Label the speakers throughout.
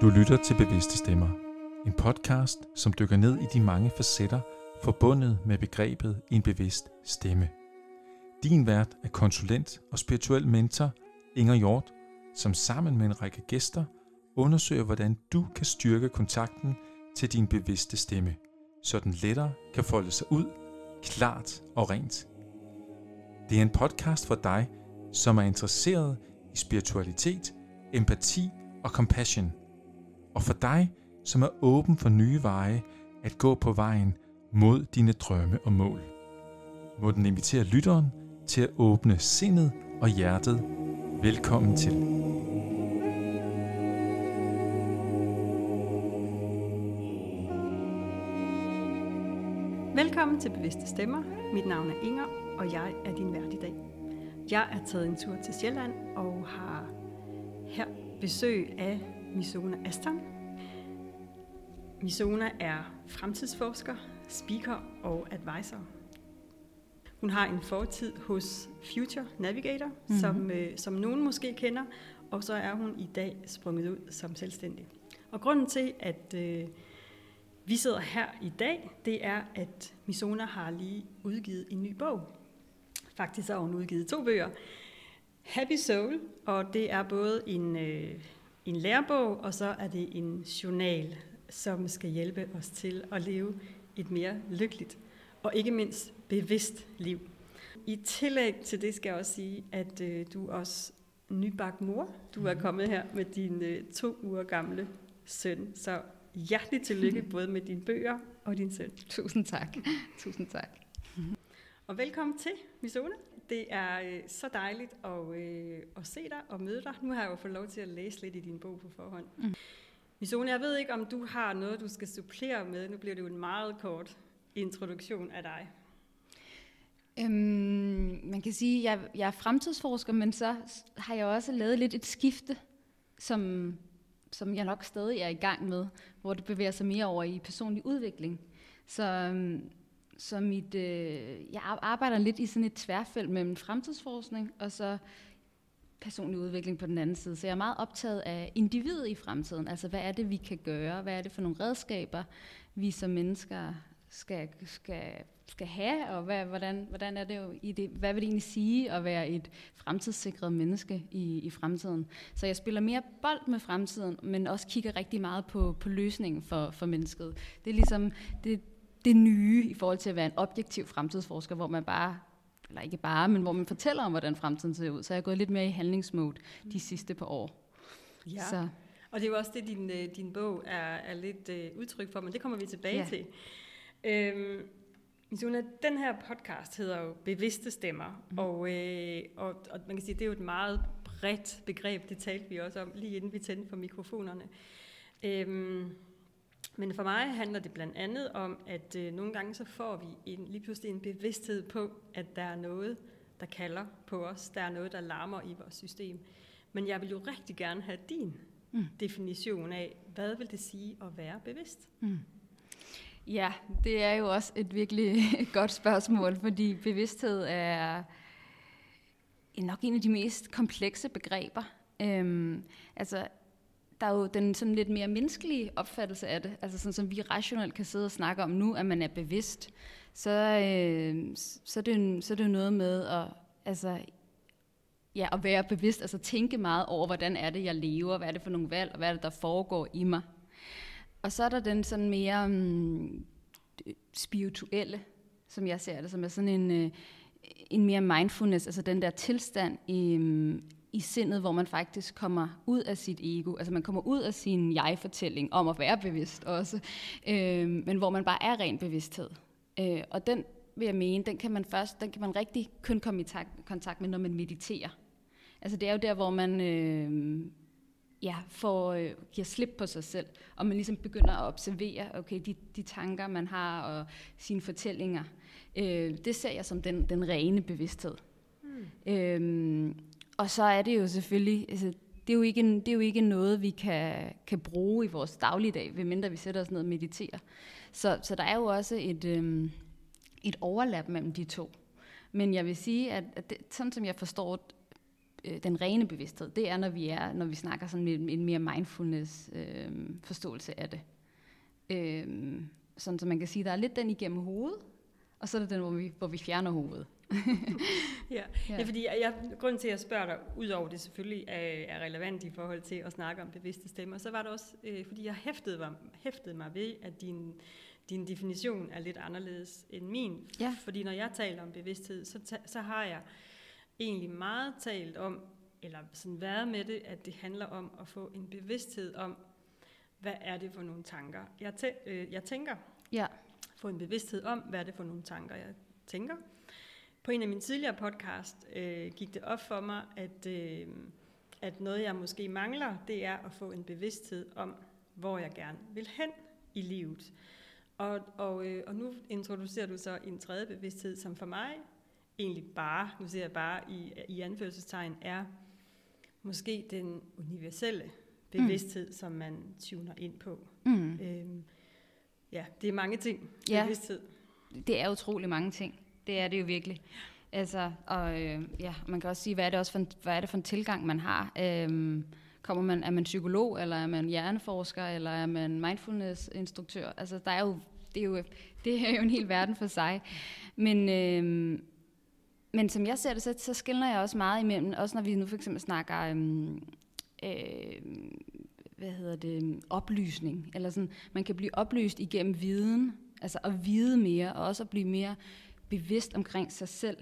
Speaker 1: Du lytter til Bevidste Stemmer, en podcast, som dykker ned i de mange facetter forbundet med begrebet en bevidst stemme. Din vært er konsulent og spirituel mentor Inger Hjort, som sammen med en række gæster undersøger, hvordan du kan styrke kontakten til din bevidste stemme, så den lettere kan folde sig ud, klart og rent. Det er en podcast for dig, som er interesseret i spiritualitet, empati og compassion. Og for dig, som er åben for nye veje at gå på vejen mod dine drømme og mål. Må den invitere lytteren til at åbne sindet og hjertet. Velkommen til.
Speaker 2: Velkommen til Bevidste Stemmer. Mit navn er Inger, og jeg er din vært i dag. Jeg er taget en tur til Sjælland og har her besøg af Misona Aston. Misona er fremtidsforsker, speaker og advisor. Hun har en fortid hos Future Navigator, mm-hmm. som, øh, som nogen måske kender, og så er hun i dag sprunget ud som selvstændig. Og grunden til, at øh, vi sidder her i dag, det er, at Misona har lige udgivet en ny bog. Faktisk har hun udgivet to bøger. Happy Soul, og det er både en, øh, en lærebog, og så er det en journal, som skal hjælpe os til at leve et mere lykkeligt og ikke mindst bevidst liv. I tillæg til det skal jeg også sige, at øh, du er også nybagt mor. Du er mhm. kommet her med din øh, to uger gamle søn. Så hjertelig tillykke både med dine bøger og din søn.
Speaker 3: Tusind tak. Tusind tak.
Speaker 2: Og velkommen til, Misone. Det er øh, så dejligt at, øh, at se dig og møde dig. Nu har jeg jo fået lov til at læse lidt i din bog på forhånd. Mm. Misone, jeg ved ikke, om du har noget, du skal supplere med. Nu bliver det jo en meget kort introduktion af dig.
Speaker 3: Øhm, man kan sige, at jeg, jeg er fremtidsforsker, men så har jeg også lavet lidt et skifte, som, som jeg nok stadig er i gang med, hvor det bevæger sig mere over i personlig udvikling. Så, øhm, så mit, øh, jeg arbejder lidt i sådan et tværfelt mellem fremtidsforskning og så personlig udvikling på den anden side. Så jeg er meget optaget af individet i fremtiden. Altså, hvad er det, vi kan gøre? Hvad er det for nogle redskaber, vi som mennesker skal, skal, skal have, og hvad, hvordan, hvordan er det jo i det, hvad vil det egentlig sige at være et fremtidssikret menneske i, i fremtiden? Så jeg spiller mere bold med fremtiden, men også kigger rigtig meget på, på løsningen for, for mennesket. Det er ligesom det, det nye i forhold til at være en objektiv fremtidsforsker, hvor man bare eller ikke bare, men hvor man fortæller om, hvordan fremtiden ser ud. Så jeg er gået lidt mere i handlingsmode de sidste par år.
Speaker 2: Ja, så. og det er jo også det, din, øh, din bog er, er lidt uh, udtryk for, men det kommer vi tilbage ja. til. Øhm, Misuna, den her podcast hedder jo Bevidste Stemmer, mm. og, øh, og, og man kan sige, det er jo et meget bredt begreb, det talte vi også om lige inden vi tændte for mikrofonerne. Øhm, men for mig handler det blandt andet om, at øh, nogle gange så får vi en, lige pludselig en bevidsthed på, at der er noget, der kalder på os. Der er noget, der larmer i vores system. Men jeg vil jo rigtig gerne have din mm. definition af, hvad vil det sige at være bevidst? Mm.
Speaker 3: Ja, det er jo også et virkelig godt spørgsmål, fordi bevidsthed er nok en af de mest komplekse begreber. Øhm, altså, der er jo den sådan lidt mere menneskelige opfattelse af det, altså sådan som vi rationelt kan sidde og snakke om nu, at man er bevidst, så, øh, så, er, det, så er det noget med at, altså, ja, at være bevidst, altså tænke meget over, hvordan er det, jeg lever, hvad er det for nogle valg, og hvad er det, der foregår i mig. Og så er der den sådan mere um, spirituelle, som jeg ser det, som er sådan en, øh, en mere mindfulness, altså den der tilstand i, mm, i sindet, hvor man faktisk kommer ud af sit ego, altså man kommer ud af sin jeg-fortælling om at være bevidst også, uh, men hvor man bare er ren bevidsthed. Uh, og den vil jeg mene, den kan man først, den kan man rigtig kun komme i kontakt med, når man mediterer. Altså det er jo der, hvor man øh, ja, får, øh, giver slip på sig selv, og man ligesom begynder at observere okay, de, de tanker, man har, og sine fortællinger. Øh, det ser jeg som den, den rene bevidsthed. Mm. Øh, og så er det jo selvfølgelig, altså, det er jo ikke, det er jo ikke noget, vi kan, kan bruge i vores dagligdag, medmindre vi sætter os ned og mediterer. Så, så der er jo også et, øhm, et overlap mellem de to. Men jeg vil sige, at, at det, sådan som jeg forstår øh, den rene bevidsthed, det er, når vi er, når vi snakker sådan en, en mere mindfulness øh, forståelse af det. Øh, sådan så man kan sige, der er lidt den igennem hovedet, og så er der den, hvor vi, hvor vi fjerner hovedet
Speaker 2: ja. ja. ja, fordi jeg, grunden til, at jeg spørger dig, udover det selvfølgelig er, er relevant i forhold til at snakke om bevidste stemmer, så var det også, øh, fordi jeg hæftede mig, hæftede mig ved, at din, din definition er lidt anderledes end min.
Speaker 3: Ja.
Speaker 2: Fordi når jeg taler om bevidsthed, så, så har jeg egentlig meget talt om, eller sådan været med det, at det handler om at få en bevidsthed om, hvad er det for nogle tanker, jeg, tæ- øh, jeg tænker.
Speaker 3: Ja.
Speaker 2: Få en bevidsthed om, hvad er det for nogle tanker, jeg tænker. På en af mine tidligere podcast øh, gik det op for mig, at, øh, at noget, jeg måske mangler, det er at få en bevidsthed om, hvor jeg gerne vil hen i livet. Og, og, øh, og nu introducerer du så en tredje bevidsthed, som for mig egentlig bare, nu siger jeg bare i, i anførselstegn, er måske den universelle bevidsthed, mm. som man tuner ind på.
Speaker 3: Mm.
Speaker 2: Øhm, ja, det er mange ting.
Speaker 3: Ja.
Speaker 2: Bevidsthed.
Speaker 3: Det er utrolig mange ting. Det er det jo virkelig. Altså, og øh, ja, man kan også sige, hvad er det også for en, hvad er det for en tilgang, man har? Øhm, kommer man, er man psykolog, eller er man hjerneforsker, eller er man mindfulness-instruktør? Altså, der er jo, det, er jo, det er jo en hel verden for sig. Men, øh, men som jeg ser det, så, så skiller jeg også meget imellem, også når vi nu for eksempel snakker øh, øh, hvad hedder det, oplysning, eller sådan, man kan blive oplyst igennem viden, altså at vide mere, og også at blive mere bevidst omkring sig selv.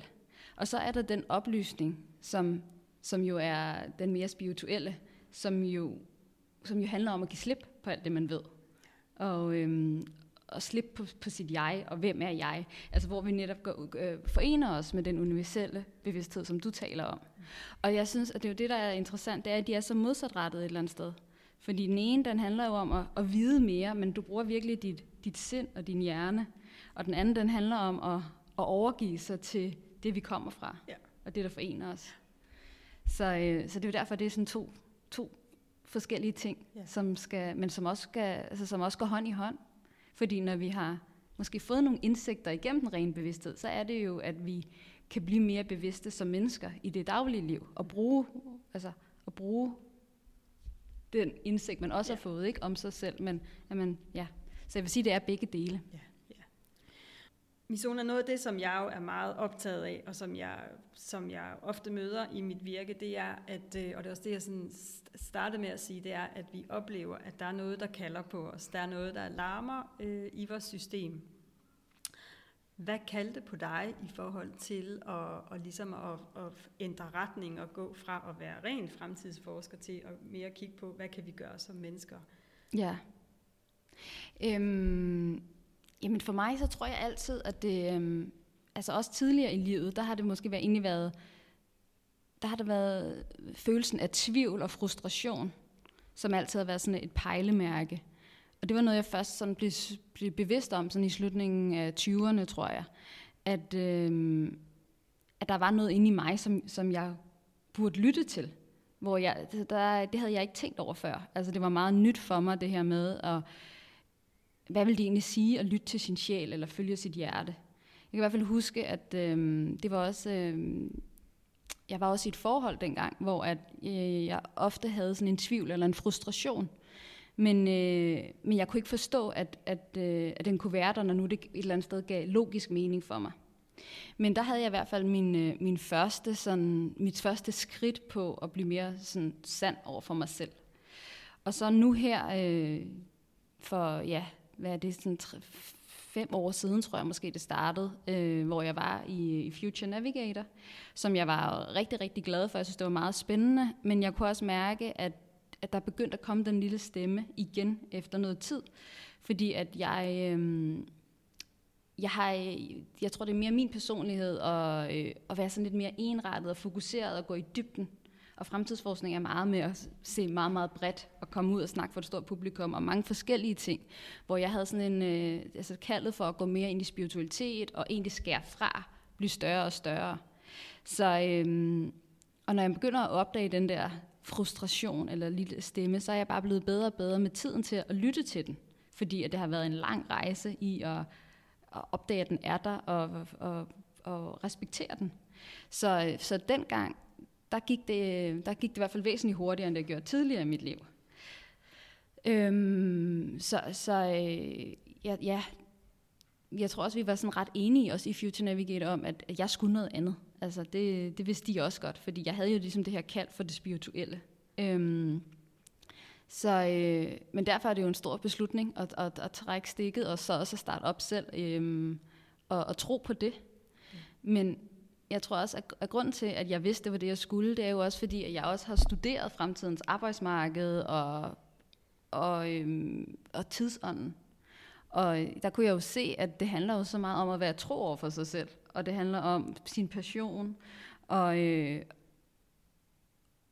Speaker 3: Og så er der den oplysning, som, som jo er den mere spirituelle, som jo, som jo handler om at give slip på alt det, man ved. Og, øhm, og slippe på, på sit jeg, og hvem er jeg? Altså hvor vi netop går, øh, forener os med den universelle bevidsthed, som du taler om. Og jeg synes, at det er jo det, der er interessant, det er, at de er så modsatrettet et eller andet sted. Fordi den ene, den handler jo om at, at vide mere, men du bruger virkelig dit, dit sind og din hjerne. Og den anden, den handler om at, at overgive sig til det, vi kommer fra,
Speaker 2: Ja.
Speaker 3: og det, der forener os. Så, øh, så det er jo derfor, det er sådan to, to forskellige ting,
Speaker 2: Ja.
Speaker 3: som skal, men som også, skal, altså, som også går hånd i hånd. Fordi når vi har måske fået nogle indsigter igennem den rene bevidsthed, så er det jo, at vi kan blive mere bevidste som mennesker i det daglige liv, og bruge, altså, at bruge den indsigt, man også
Speaker 2: Ja.
Speaker 3: har fået ikke, om sig selv. Men, man, ja. Så jeg vil sige, det er begge dele.
Speaker 2: Misona, noget af det, som jeg jo er meget optaget af, og som jeg, som jeg ofte møder i mit virke, det er, at, øh, og det er også det, jeg sådan startede med at sige, det er, at vi oplever, at der er noget, der kalder på os. Der er noget, der larmer øh, i vores system. Hvad kaldte på dig i forhold til at, og ligesom at, at ændre retning og gå fra at være ren fremtidsforsker til at mere kigge på, hvad kan vi gøre som mennesker?
Speaker 3: Ja. Øhm, jamen for mig, så tror jeg altid, at det, øhm, altså også tidligere i livet, der har det måske været, egentlig været, der har det været følelsen af tvivl og frustration, som altid har været sådan et pejlemærke. Og det var noget, jeg først sådan blev, blev bevidst om sådan i slutningen af 20'erne, tror jeg. At, øhm, at der var noget inde i mig, som, som jeg burde lytte til. Hvor jeg, der, det havde jeg ikke tænkt over før. Altså det var meget nyt for mig, det her med at hvad vil det egentlig sige at lytte til sin sjæl eller følge sit hjerte? Jeg kan i hvert fald huske, at øh, det var også, øh, jeg var også i et forhold dengang, hvor at, øh, jeg ofte havde sådan en tvivl eller en frustration. Men, øh, men jeg kunne ikke forstå, at, at, øh, at den kunne være der, når nu det et eller andet sted gav logisk mening for mig. Men der havde jeg i hvert fald min, øh, min første, sådan, mit første skridt på at blive mere sådan, sand over for mig selv. Og så nu her, øh, for ja, hvad er det, sådan tre, fem år siden, tror jeg måske det startede, øh, hvor jeg var i, i Future Navigator, som jeg var rigtig, rigtig glad for. Jeg synes, det var meget spændende, men jeg kunne også mærke, at, at der begyndte at komme den lille stemme igen efter noget tid, fordi at jeg... Øh, jeg, har, jeg tror, det er mere min personlighed at, øh, at være sådan lidt mere enrettet og fokuseret og gå i dybden. Og fremtidsforskning er meget med at se meget, meget bredt og komme ud og snakke for et stort publikum om mange forskellige ting. Hvor jeg havde sådan en, øh, altså kaldet for at gå mere ind i spiritualitet og egentlig skære fra, blive større og større. Så, øh, og når jeg begynder at opdage den der frustration eller lille stemme, så er jeg bare blevet bedre og bedre med tiden til at lytte til den. Fordi at det har været en lang rejse i at, at opdage, at den er der og, og, og respektere den. Så, øh, så dengang der gik, det, der gik det i hvert fald væsentligt hurtigere, end det gjorde tidligere i mit liv. Øhm, så så øh, ja, ja, jeg tror også, vi var sådan ret enige også i Future Navigator om, at, at jeg skulle noget andet. Altså det, det vidste de også godt, fordi jeg havde jo ligesom det her kald for det spirituelle. Øhm, så, øh, men derfor er det jo en stor beslutning at, at, at trække stikket, og så også at starte op selv, øh, og, og tro på det. Men jeg tror også, at, at grunden til, at jeg vidste, det var det, jeg skulle, det er jo også fordi, at jeg også har studeret fremtidens arbejdsmarked og, og, øhm, og tidsånden. Og der kunne jeg jo se, at det handler jo så meget om at være tro over for sig selv, og det handler om sin passion, og, øh,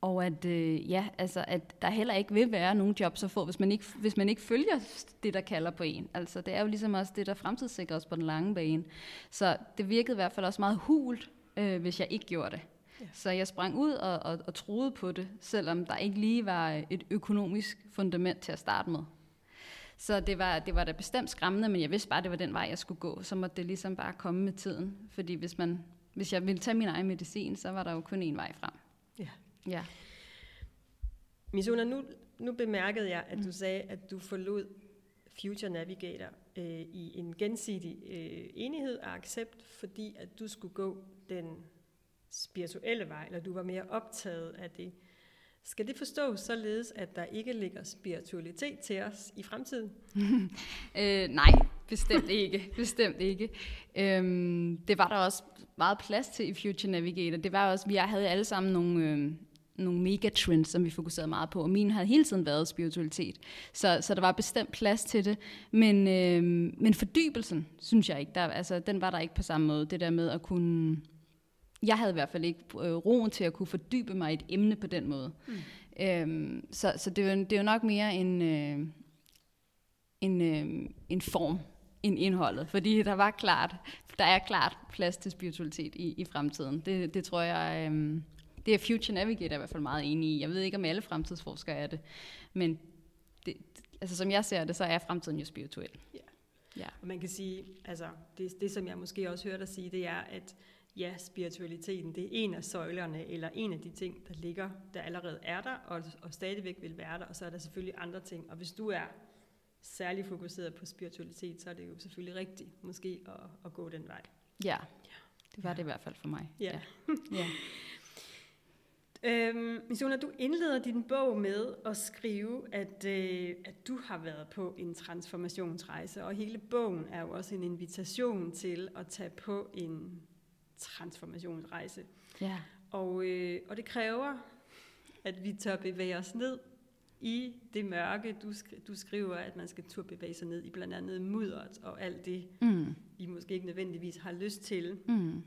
Speaker 3: og at, øh, ja, altså, at der heller ikke vil være nogen jobs at få, hvis man, ikke, hvis man ikke følger det, der kalder på en. Altså, det er jo ligesom også det, der fremtidssikrer os på den lange bane. Så det virkede i hvert fald også meget hult, øh, hvis jeg ikke gjorde det. Ja. Så jeg sprang ud og, og, og troede på det, selvom der ikke lige var et økonomisk fundament til at starte med. Så det var, det var da bestemt skræmmende, men jeg vidste bare, at det var den vej, jeg skulle gå. Så måtte det ligesom bare komme med tiden. Fordi hvis, man, hvis jeg ville tage min egen medicin, så var der jo kun én vej frem.
Speaker 2: Ja.
Speaker 3: Ja.
Speaker 2: Misuna, nu, nu bemærkede jeg, at du sagde, at du forlod Future Navigator øh, i en gensidig øh, enighed og accept, fordi at du skulle gå den spirituelle vej, eller du var mere optaget af det. Skal det forstås således, at der ikke ligger spiritualitet til os i fremtiden?
Speaker 3: øh, nej, bestemt ikke. Bestemt ikke. Øhm, det var der også meget plads til i Future Navigator. Det var også, vi havde alle sammen nogle, øh, nogle megatrends, som vi fokuserede meget på, og min havde hele tiden været spiritualitet. Så, så der var bestemt plads til det, men, øh, men fordybelsen, synes jeg ikke, der, altså, den var der ikke på samme måde. Det der med at kunne... Jeg havde i hvert fald ikke øh, roen til at kunne fordybe mig i et emne på den måde. Mm. Øhm, så så det, er jo, det er jo nok mere en, øh, en, øh, en form end indholdet, fordi der var klart, der er klart plads til spiritualitet i, i fremtiden. Det, det tror jeg... Øh, det er Future Navigator i hvert fald meget enig i. Jeg ved ikke, om alle fremtidsforskere er det, men det, altså, som jeg ser det, så er fremtiden jo spirituel.
Speaker 2: Ja. ja. Og man kan sige, altså det, det som jeg måske også hørte dig sige, det er, at ja, spiritualiteten, det er en af søjlerne, eller en af de ting, der ligger, der allerede er der, og, og stadigvæk vil være der, og så er der selvfølgelig andre ting. Og hvis du er særlig fokuseret på spiritualitet, så er det jo selvfølgelig rigtigt måske at, at gå den vej.
Speaker 3: Ja, det var det i hvert fald for mig.
Speaker 2: Ja. ja. ja. Øhm, Misuna, du indleder din bog med at skrive, at, øh, at du har været på en transformationsrejse, og hele bogen er jo også en invitation til at tage på en transformationsrejse.
Speaker 3: Ja.
Speaker 2: Og, øh, og det kræver, at vi tør bevæge os ned i det mørke. Du, skri- du skriver, at man skal turde bevæge sig ned i blandt andet mudderet og alt det, mm. vi måske ikke nødvendigvis har lyst til mm.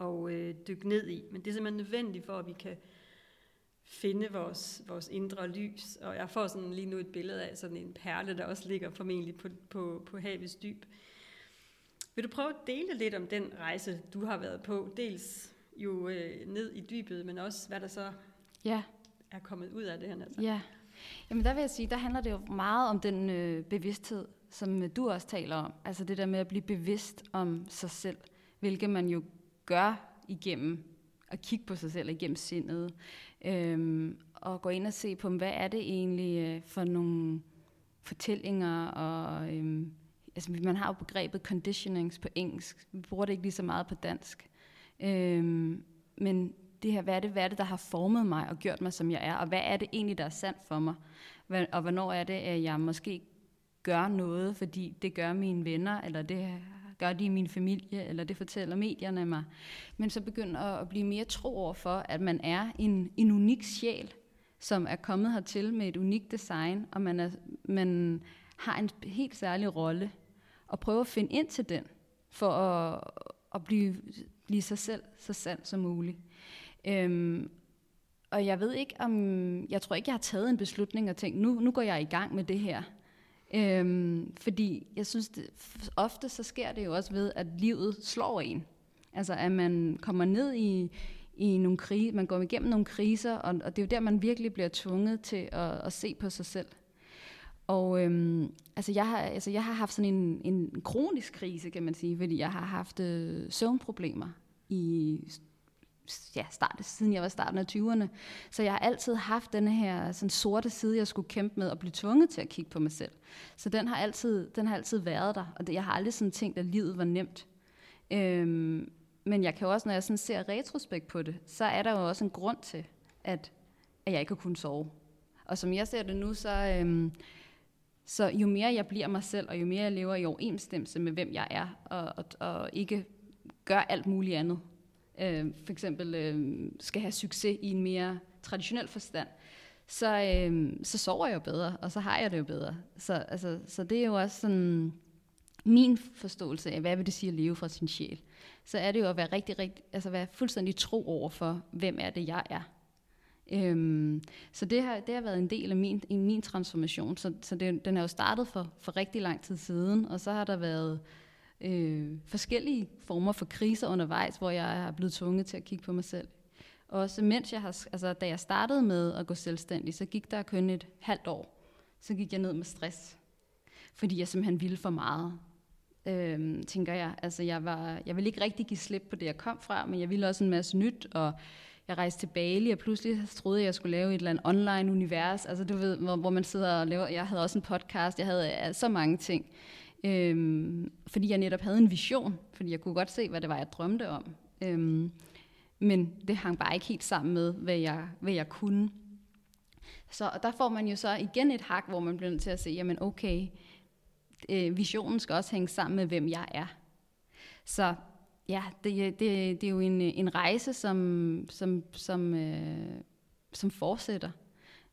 Speaker 2: at øh, dykke ned i. Men det er simpelthen nødvendigt for, at vi kan finde vores, vores indre lys. Og jeg får sådan lige nu et billede af sådan en perle, der også ligger formentlig på, på, på havets dyb. Vil du prøve at dele lidt om den rejse, du har været på? Dels jo øh, ned i dybet, men også hvad der så
Speaker 3: ja.
Speaker 2: er kommet ud af det her. Altså.
Speaker 3: Ja. Jamen der vil jeg sige, der handler det jo meget om den øh, bevidsthed, som øh, du også taler om. Altså det der med at blive bevidst om sig selv, hvilket man jo gør igennem at kigge på sig selv igennem sindet, øhm, og gå ind og se på, hvad er det egentlig øh, for nogle fortællinger, og øhm, altså, man har jo begrebet conditionings på engelsk, vi bruger det ikke lige så meget på dansk, øhm, men det her, hvad er det, hvad er det, der har formet mig og gjort mig, som jeg er, og hvad er det egentlig, der er sandt for mig, og hvornår er det, at jeg måske gør noget, fordi det gør mine venner, eller det gør de i min familie, eller det fortæller medierne mig. Men så begynder at blive mere tro over for, at man er en, en unik sjæl, som er kommet hertil med et unikt design, og man, er, man har en helt særlig rolle, og prøve at finde ind til den, for at, at blive, blive sig selv så sand som muligt. Øhm, og jeg ved ikke om, jeg tror ikke, jeg har taget en beslutning og tænkt, nu, nu går jeg i gang med det her. Øhm, fordi jeg synes, det, ofte så sker det jo også ved, at livet slår en. Altså at man kommer ned i, i nogle krise, man går igennem nogle kriser, og, og det er jo der, man virkelig bliver tvunget til at, at se på sig selv. Og øhm, altså, jeg har, altså jeg har haft sådan en, en kronisk krise, kan man sige, fordi jeg har haft øh, søvnproblemer i ja, start, siden jeg var starten af 20'erne. Så jeg har altid haft den her sådan sorte side, jeg skulle kæmpe med, og blive tvunget til at kigge på mig selv. Så den har altid, den har altid været der, og det, jeg har aldrig sådan tænkt, at livet var nemt. Øhm, men jeg kan også, når jeg sådan ser retrospekt på det, så er der jo også en grund til, at, at jeg ikke har kunnet sove. Og som jeg ser det nu, så, øhm, så jo mere jeg bliver mig selv, og jo mere jeg lever i overensstemmelse med, hvem jeg er, og, og, og ikke gør alt muligt andet, øh, for eksempel øh, skal have succes i en mere traditionel forstand, så, øh, så sover jeg jo bedre, og så har jeg det jo bedre. Så, altså, så det er jo også sådan min forståelse af, hvad vil det sige at leve fra sin sjæl. Så er det jo at være rigtig, rigtig, altså være fuldstændig tro over for, hvem er det, jeg er. Øhm, så det har, det har været en del af min, i min transformation. Så, så det, den er jo startet for, for rigtig lang tid siden, og så har der været øh, øh, forskellige former for kriser undervejs, hvor jeg er blevet tvunget til at kigge på mig selv. Også mens jeg har, altså da jeg startede med at gå selvstændig, så gik der kun et halvt år. Så gik jeg ned med stress, fordi jeg simpelthen ville for meget. Øhm, tænker jeg. Altså jeg, var, jeg ville ikke rigtig give slip på det, jeg kom fra, men jeg ville også en masse nyt, og jeg rejste til Bali, og pludselig troede jeg, jeg skulle lave et eller andet online univers, altså du ved, hvor, hvor man sidder og laver, jeg havde også en podcast, jeg havde øh, så mange ting. Øhm, fordi jeg netop havde en vision, fordi jeg kunne godt se, hvad det var, jeg drømte om. Øhm, men det hang bare ikke helt sammen med, hvad jeg, hvad jeg kunne. Så der får man jo så igen et hak, hvor man bliver nødt til at se, jamen okay, øh, visionen skal også hænge sammen med, hvem jeg er. Så ja, det, det, det er jo en, en rejse, som, som, som, øh, som fortsætter.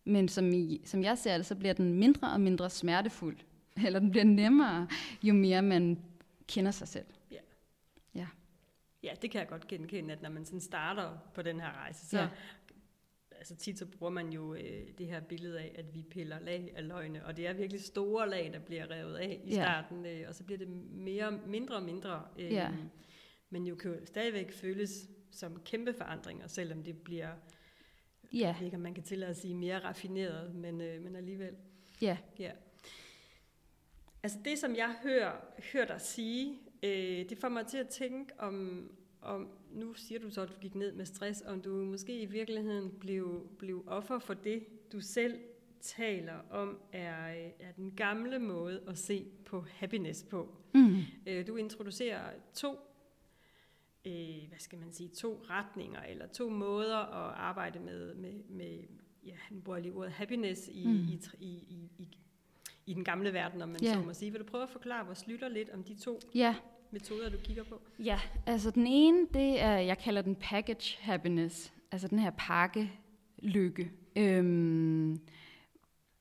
Speaker 3: Men som, i, som jeg ser det, så bliver den mindre og mindre smertefuld eller den bliver nemmere, jo mere man kender sig selv.
Speaker 2: Ja.
Speaker 3: Ja.
Speaker 2: Ja, det kan jeg godt genkende, at når man sådan starter på den her rejse, så ja. altså tit så bruger man jo øh, det her billede af, at vi piller lag af løgne, og det er virkelig store lag, der bliver revet af i ja. starten, øh, og så bliver det mere, mindre og mindre. Øh, ja. Men jo kan jo stadigvæk føles som kæmpe forandringer, selvom det bliver, ja. ikke, om man kan tillade at sige mere raffineret, men, øh, men alligevel.
Speaker 3: Ja.
Speaker 2: ja. Altså det, som jeg hører, hører dig sige, øh, det får mig til at tænke om, om, nu siger du så, at du gik ned med stress, om du måske i virkeligheden blev, blev offer for det, du selv taler om, er, er den gamle måde at se på happiness på. Mm. Øh, du introducerer to, øh, hvad skal man sige, to retninger, eller to måder at arbejde med, med, med ja, nu bruger lige ordet happiness i, mm. i, i, i, i den gamle verden, om man ja. så må sige. Vil du prøve at forklare vores lytter lidt om de to
Speaker 3: ja.
Speaker 2: metoder, du kigger på?
Speaker 3: Ja, altså den ene, det er, jeg kalder den package happiness, altså den her pakke lykke, øhm,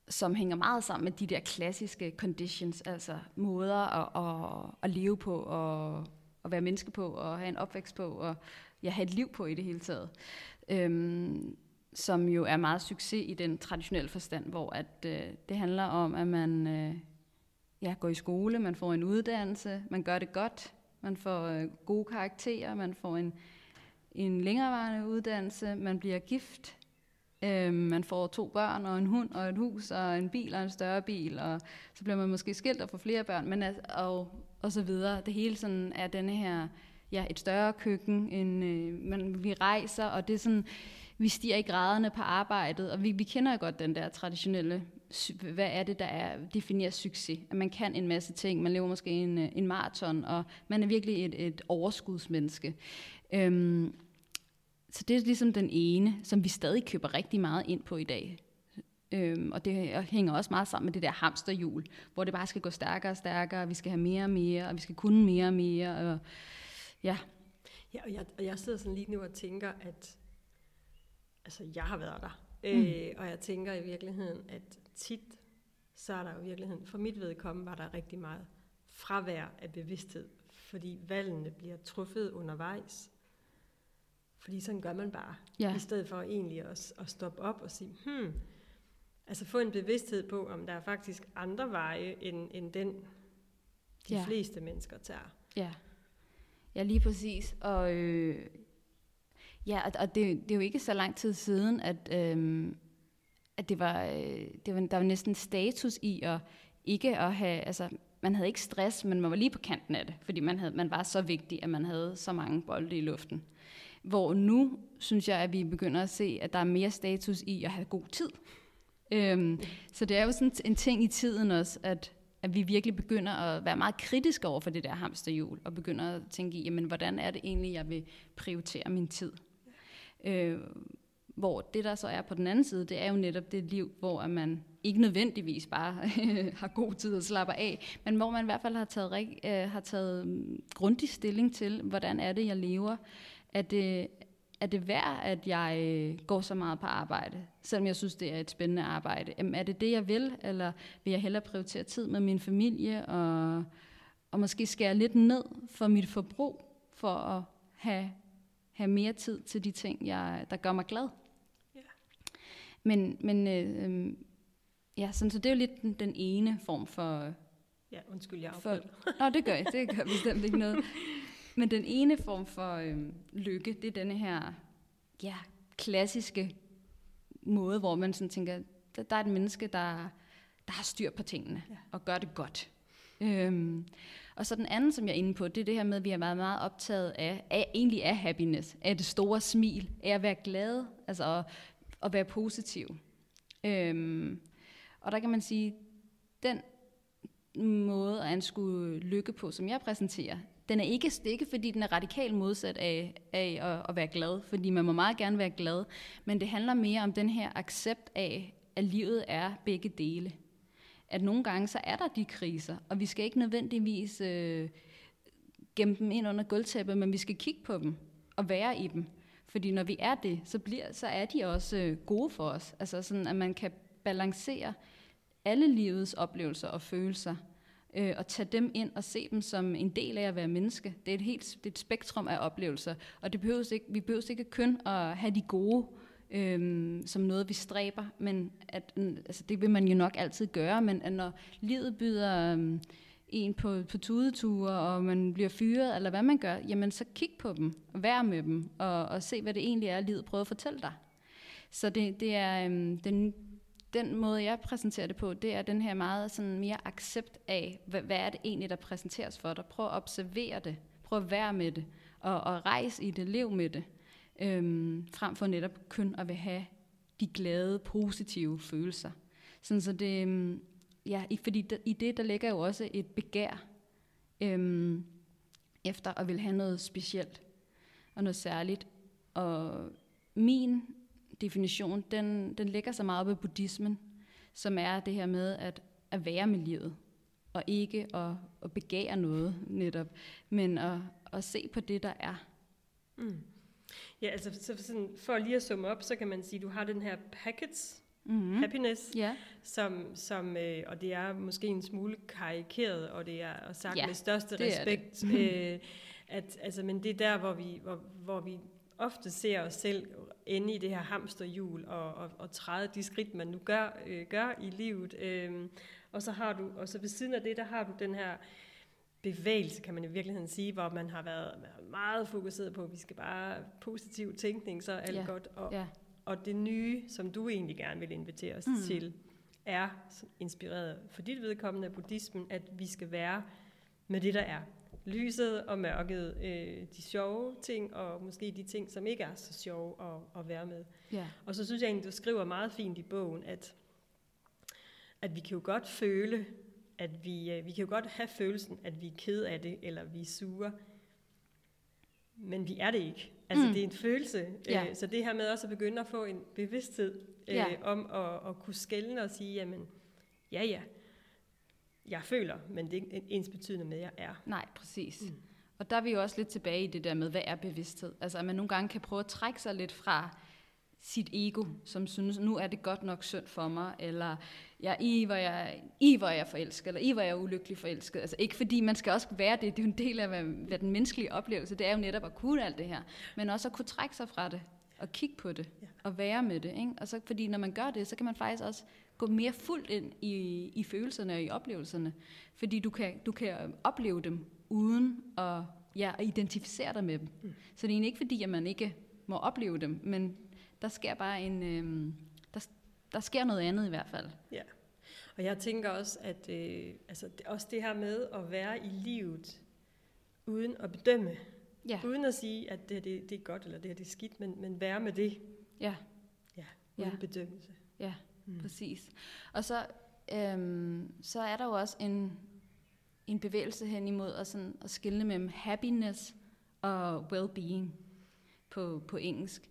Speaker 3: som hænger meget sammen med de der klassiske conditions, altså måder at, at, at leve på, og at være menneske på, og have en opvækst på, og ja, have et liv på i det hele taget. Øhm, som jo er meget succes i den traditionelle forstand, hvor at øh, det handler om, at man øh, ja, går i skole, man får en uddannelse, man gør det godt, man får øh, gode karakterer, man får en, en længerevarende uddannelse, man bliver gift, øh, man får to børn og en hund og et hus og en bil og en større bil, og så bliver man måske skilt og får flere børn, men og, og så videre. Det hele sådan er denne her, ja, et større køkken, en, øh, man, vi rejser, og det er sådan, vi stiger i graderne på arbejdet, og vi, vi kender jo godt den der traditionelle, hvad er det, der er, definerer succes? At man kan en masse ting, man lever måske en, øh, en maraton, og man er virkelig et, et overskudsmenneske. Øhm, så det er ligesom den ene, som vi stadig køber rigtig meget ind på i dag. Øhm, og det hænger også meget sammen med det der hamsterhjul, hvor det bare skal gå stærkere og stærkere, og vi skal have mere og mere, og vi skal kunne mere og mere. Og, ja.
Speaker 2: Ja, og jeg, og jeg sidder sådan lige nu og tænker, at altså jeg har været der. Mm. Øh, og jeg tænker i virkeligheden, at tit, så er der jo i virkeligheden, for mit vedkommende var der rigtig meget fravær af bevidsthed, fordi valgene bliver truffet undervejs. Fordi sådan gør man bare, ja. i stedet for egentlig at, at stoppe op og sige, hmm, altså få en bevidsthed på, om der er faktisk andre veje, end, end den, de ja. fleste mennesker tager.
Speaker 3: Ja, ja lige præcis. Og øh, Ja, og, og det, det er jo ikke så lang tid siden, at, øhm, at det, var, øh, det var, der var næsten status i at ikke at have, altså man havde ikke stress, men man var lige på kanten af det, fordi man, havde, man var så vigtig, at man havde så mange bolde i luften. Hvor nu synes jeg, at vi begynder at se, at der er mere status i at have god tid. Øhm, så det er jo sådan en ting i tiden også, at, at vi virkelig begynder at være meget kritiske over for det der hamsterhjul, og begynder at tænke i, jamen, hvordan er det egentlig, jeg vil prioritere min tid. Øh, hvor det, der så er på den anden side, det er jo netop det liv, hvor man ikke nødvendigvis bare har god tid at slappe af, men hvor man i hvert fald har taget, øh, har taget mm, grundig stilling til, hvordan er det, jeg lever. Er det, er det værd, at jeg øh, går så meget på arbejde, selvom jeg synes, det er et spændende arbejde? Jamen, er det det, jeg vil, eller vil jeg hellere prioritere tid med min familie, og, og måske skære lidt ned for mit forbrug, for at have, have mere tid til de ting, jeg, der gør mig glad? Ja. Men, men øh, øhm, ja, sådan, så det er jo lidt den, den ene form for...
Speaker 2: Ja, undskyld, jeg for,
Speaker 3: Nå, det gør jeg. Det gør bestemt ikke noget. Men den ene form for øhm, lykke, det er denne her ja, klassiske måde, hvor man sådan tænker, der, der er et menneske, der, der har styr på tingene ja. og gør det godt. Øhm, og så den anden, som jeg er inde på, det er det her med, at vi er meget, meget optaget af, af egentlig af happiness, af det store smil, af at være glad, altså at, at være positiv. Øhm, og der kan man sige, den måde at anskue lykke på, som jeg præsenterer, den er ikke stikke, fordi den er radikalt modsat af, af at, at være glad, fordi man må meget gerne være glad, men det handler mere om den her accept af, at livet er begge dele. At nogle gange så er der de kriser, og vi skal ikke nødvendigvis øh, gemme dem ind under gulvtæppet, men vi skal kigge på dem og være i dem. Fordi når vi er det, så, bliver, så er de også øh, gode for os. Altså sådan, at man kan balancere alle livets oplevelser og følelser – øh, og tage dem ind og se dem som en del af at være menneske. Det er et helt det er et spektrum af oplevelser, og det behøves ikke, vi behøver ikke kun at have de gode øhm, som noget, vi stræber, men at, altså, det vil man jo nok altid gøre, men at når livet byder øhm, en på, på tudeture, og man bliver fyret, eller hvad man gør, jamen så kig på dem, og vær med dem, og, og se, hvad det egentlig er, livet prøver at fortælle dig. Så det, det er øhm, den den måde, jeg præsenterer det på, det er den her meget sådan mere accept af, hvad, hvad er det egentlig, der præsenteres for dig. Prøv at observere det. Prøv at være med det. Og, og rejse i det. Lev med det. Øhm, frem for netop kun at vil have de glade, positive følelser. Sådan så det, øhm, ja, fordi der, i det, der ligger jo også et begær øhm, efter at vil have noget specielt og noget særligt. Og min definition, den, den ligger så meget op i buddhismen, som er det her med at, at være med livet, og ikke at, at begære noget netop, men at, at se på det, der er.
Speaker 2: Mm. Ja, altså så sådan, for lige at summe op, så kan man sige, at du har den her package, mm-hmm. happiness, yeah. som, som øh, og det er måske en smule karikeret, og det er og sagt ja, med største respekt, øh, at, altså, men det er der, hvor vi, hvor, hvor vi ofte ser os selv inde i det her hamsterhjul og, og, og træde de skridt, man nu gør, øh, gør i livet. Øh, og så har du, og så ved siden af det, der har du den her bevægelse, kan man i virkeligheden sige, hvor man har været meget fokuseret på, at vi skal bare positiv tænkning, så er alt ja. godt. Og, ja. og det nye, som du egentlig gerne vil invitere os mm. til, er inspireret for dit vedkommende af buddhismen, at vi skal være med det, der er lyset og mørket, øh, de sjove ting, og måske de ting, som ikke er så sjove at, at være med. Ja. Og så synes jeg egentlig, du skriver meget fint i bogen, at, at vi kan jo godt føle, at vi, øh, vi kan jo godt have følelsen, at vi er ked af det, eller vi er sure, men vi er det ikke. Altså mm. det er en følelse. Ja. Øh, så det her med også at begynde at få en bevidsthed øh, ja. om at, at kunne skælne og sige, jamen, ja ja, jeg føler, men det er ikke ens betydende med, at jeg er.
Speaker 3: Nej, præcis. Mm. Og der er vi jo også lidt tilbage i det der med, hvad er bevidsthed? Altså at man nogle gange kan prøve at trække sig lidt fra sit ego, som synes, nu er det godt nok synd for mig, eller ja, i, hvor jeg, i hvor jeg er forelsket, eller i hvor jeg er ulykkelig forelsket. Altså ikke fordi man skal også være det, det er jo en del af hvad, hvad den menneskelige oplevelse, det er jo netop at kunne alt det her, men også at kunne trække sig fra det, og kigge på det, ja. og være med det. Ikke? Og så, fordi når man gør det, så kan man faktisk også gå mere fuldt ind i, i følelserne og i oplevelserne. Fordi du kan, du kan opleve dem uden at, ja, identificere dig med dem. Mm. Så det er egentlig ikke fordi, at man ikke må opleve dem, men der sker bare en... Øh, der, der sker noget andet i hvert fald.
Speaker 2: Ja. Og jeg tænker også, at øh, altså, det, også det her med at være i livet uden at bedømme,
Speaker 3: Ja.
Speaker 2: Uden at sige, at det, her, det, det er godt, eller det her det er skidt, men, men være med det.
Speaker 3: Ja.
Speaker 2: Ja, uden
Speaker 3: Ja.
Speaker 2: bedømmelse.
Speaker 3: Ja,
Speaker 2: Mm.
Speaker 3: præcis. Og så, øhm, så er der jo også en, en bevægelse hen imod at, sådan, at skille mellem happiness og well-being på, på engelsk.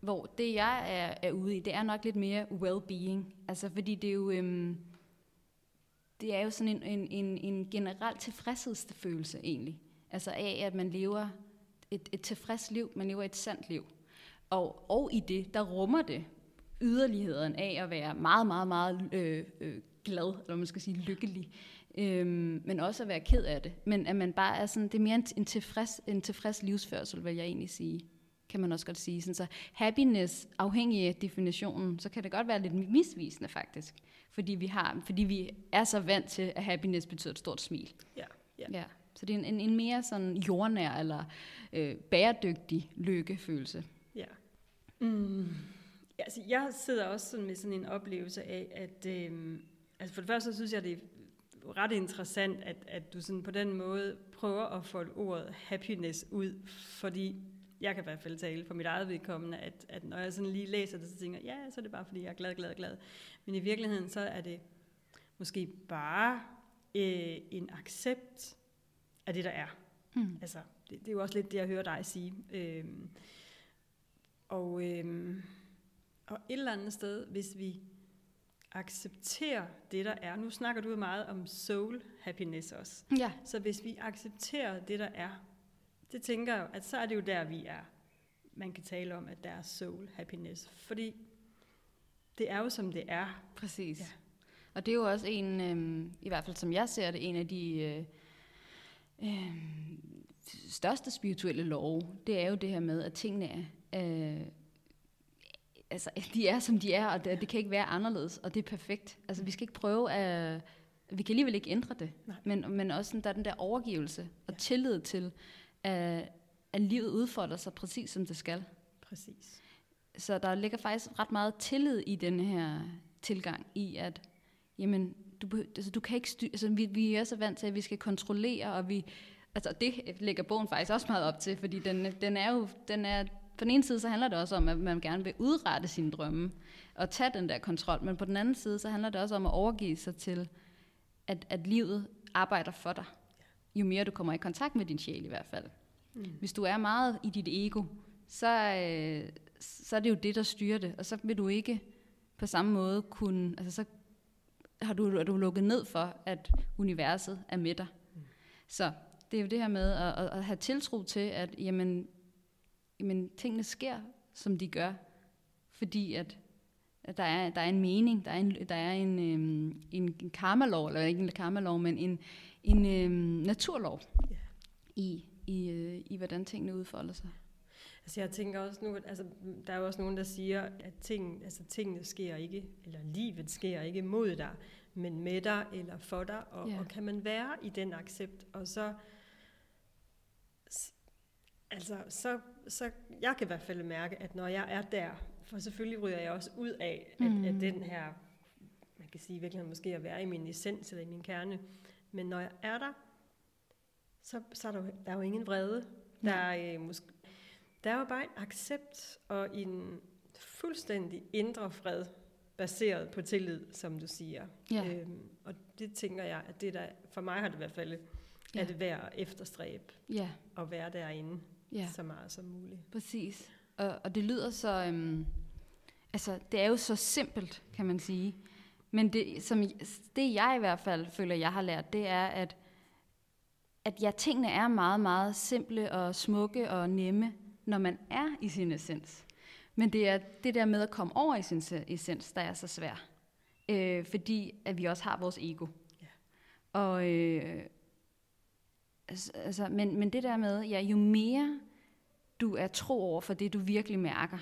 Speaker 3: Hvor det, jeg er, er ude i, det er nok lidt mere well-being. Altså, fordi det er jo, øhm, det er jo sådan en, en, en, en generel tilfredshedsfølelse egentlig. Altså af, at man lever et, et tilfreds liv, man lever et sandt liv. Og, og i det, der rummer det yderligheden af at være meget, meget, meget øh, øh, glad, eller man skal sige lykkelig, øhm, men også at være ked af det. Men at man bare er sådan, det er mere en, en, tilfreds, en tilfreds livsførsel, vil jeg egentlig sige kan man også godt sige. Sådan, så happiness, afhængig af definitionen, så kan det godt være lidt misvisende faktisk. Fordi vi, har, fordi vi er så vant til, at happiness betyder et stort smil.
Speaker 2: Ja, ja.
Speaker 3: Ja. Så det er en, en, en mere sådan jordnær eller øh, bæredygtig lykkefølelse.
Speaker 2: Ja. Mm. ja altså, jeg sidder også sådan med sådan en oplevelse af, at øhm, altså for det første så synes jeg, det er ret interessant, at, at du sådan på den måde prøver at folde ordet happiness ud, fordi jeg kan i hvert fald tale for mit eget vedkommende, at, at når jeg sådan lige læser det, så tænker jeg, ja, så er det bare fordi, jeg er glad, glad, glad. Men i virkeligheden, så er det måske bare øh, en accept af det, der er.
Speaker 3: Mm.
Speaker 2: Altså, det, det er jo også lidt det, jeg hører dig sige. Øhm, og, øhm, og et eller andet sted, hvis vi accepterer det, der er. Nu snakker du meget om soul happiness også.
Speaker 3: Ja,
Speaker 2: Så hvis vi accepterer det, der er, det tænker jeg, at så er det jo der, vi er. Man kan tale om, at der er soul happiness. Fordi det er jo, som det er.
Speaker 3: præcis.
Speaker 2: Ja.
Speaker 3: Og det er jo også en, øh, i hvert fald som jeg ser det, en af de øh, øh, største spirituelle love. Det er jo det her med, at tingene er, øh, altså, de er, som de er, og det, det kan ikke være anderledes, og det er perfekt. Altså, vi skal ikke prøve at... Vi kan alligevel ikke ændre det,
Speaker 2: Nej.
Speaker 3: men, men også sådan, der er den der overgivelse og
Speaker 2: Ja.
Speaker 3: tillid til, at, at livet udfolder sig præcis som det skal.
Speaker 2: Præcis.
Speaker 3: Så der ligger faktisk ret meget tillid i den her tilgang, i at, jamen, du, altså, du kan ikke styre, altså, vi, vi er så vant til, at vi skal kontrollere, og vi, altså det lægger bogen faktisk også meget op til, fordi den, den er jo, den er, på den ene side, så handler det også om, at man gerne vil udrette sine drømme, og tage den der kontrol, men på den anden side, så handler det også om at overgive sig til, at, at livet arbejder for dig. Jo mere du kommer i kontakt med din sjæl i hvert fald.
Speaker 2: Mm.
Speaker 3: Hvis du er meget i dit ego, så, øh, så er det jo det, der styrer det. Og så vil du ikke på samme måde kunne... Altså så har du, er du lukket ned for, at universet er med dig.
Speaker 2: Mm.
Speaker 3: Så det er jo det her med at, at, at have tiltro til, at jamen, jamen, tingene sker, som de gør. Fordi at, at der, er, der er en mening, der er en, der er en, øhm, en, en karmalov, eller ikke en karmalov, men en, en øhm, naturlov
Speaker 2: Ja.
Speaker 3: i, i, øh, i, hvordan tingene udfolder sig.
Speaker 2: Altså jeg tænker også nu, at altså, der er jo også nogen, der siger, at ting, altså, tingene sker ikke, eller livet sker ikke mod dig, men med dig eller for dig, og,
Speaker 3: Ja.
Speaker 2: og kan man være i den accept, og så, altså, så, så, jeg kan i hvert fald mærke, at når jeg er der, for selvfølgelig ryger jeg også ud af, at,
Speaker 3: Mhm.
Speaker 2: at den her, man kan sige i virkeligheden måske at være i min essens eller i min kerne, men når jeg er der, så, så er der, jo, der er jo ingen vrede. Der er, øh, måske, der er jo bare en accept og en fuldstændig indre fred, baseret på tillid, som du siger.
Speaker 3: Ja.
Speaker 2: Øhm, og det tænker jeg, at det der, for mig har det i hvert fald,
Speaker 3: Ja.
Speaker 2: er det værd at efterstræbe
Speaker 3: Ja,
Speaker 2: at være derinde
Speaker 3: ja.
Speaker 2: så meget som muligt.
Speaker 3: Præcis. Og, og det lyder så... Øhm, altså, det er jo så simpelt, kan man sige. Men det, som, det jeg i hvert fald føler, jeg har lært, det er, at, at ja, tingene er meget, meget simple og smukke og nemme, når man er i sin essens. Men det er det der med at komme over i sin se- essens, der er så svært. Øh, fordi at vi også har vores ego.
Speaker 2: Ja.
Speaker 3: Og, øh, altså, altså, men, men det der med, ja, jo mere du er tro over for det, du virkelig mærker.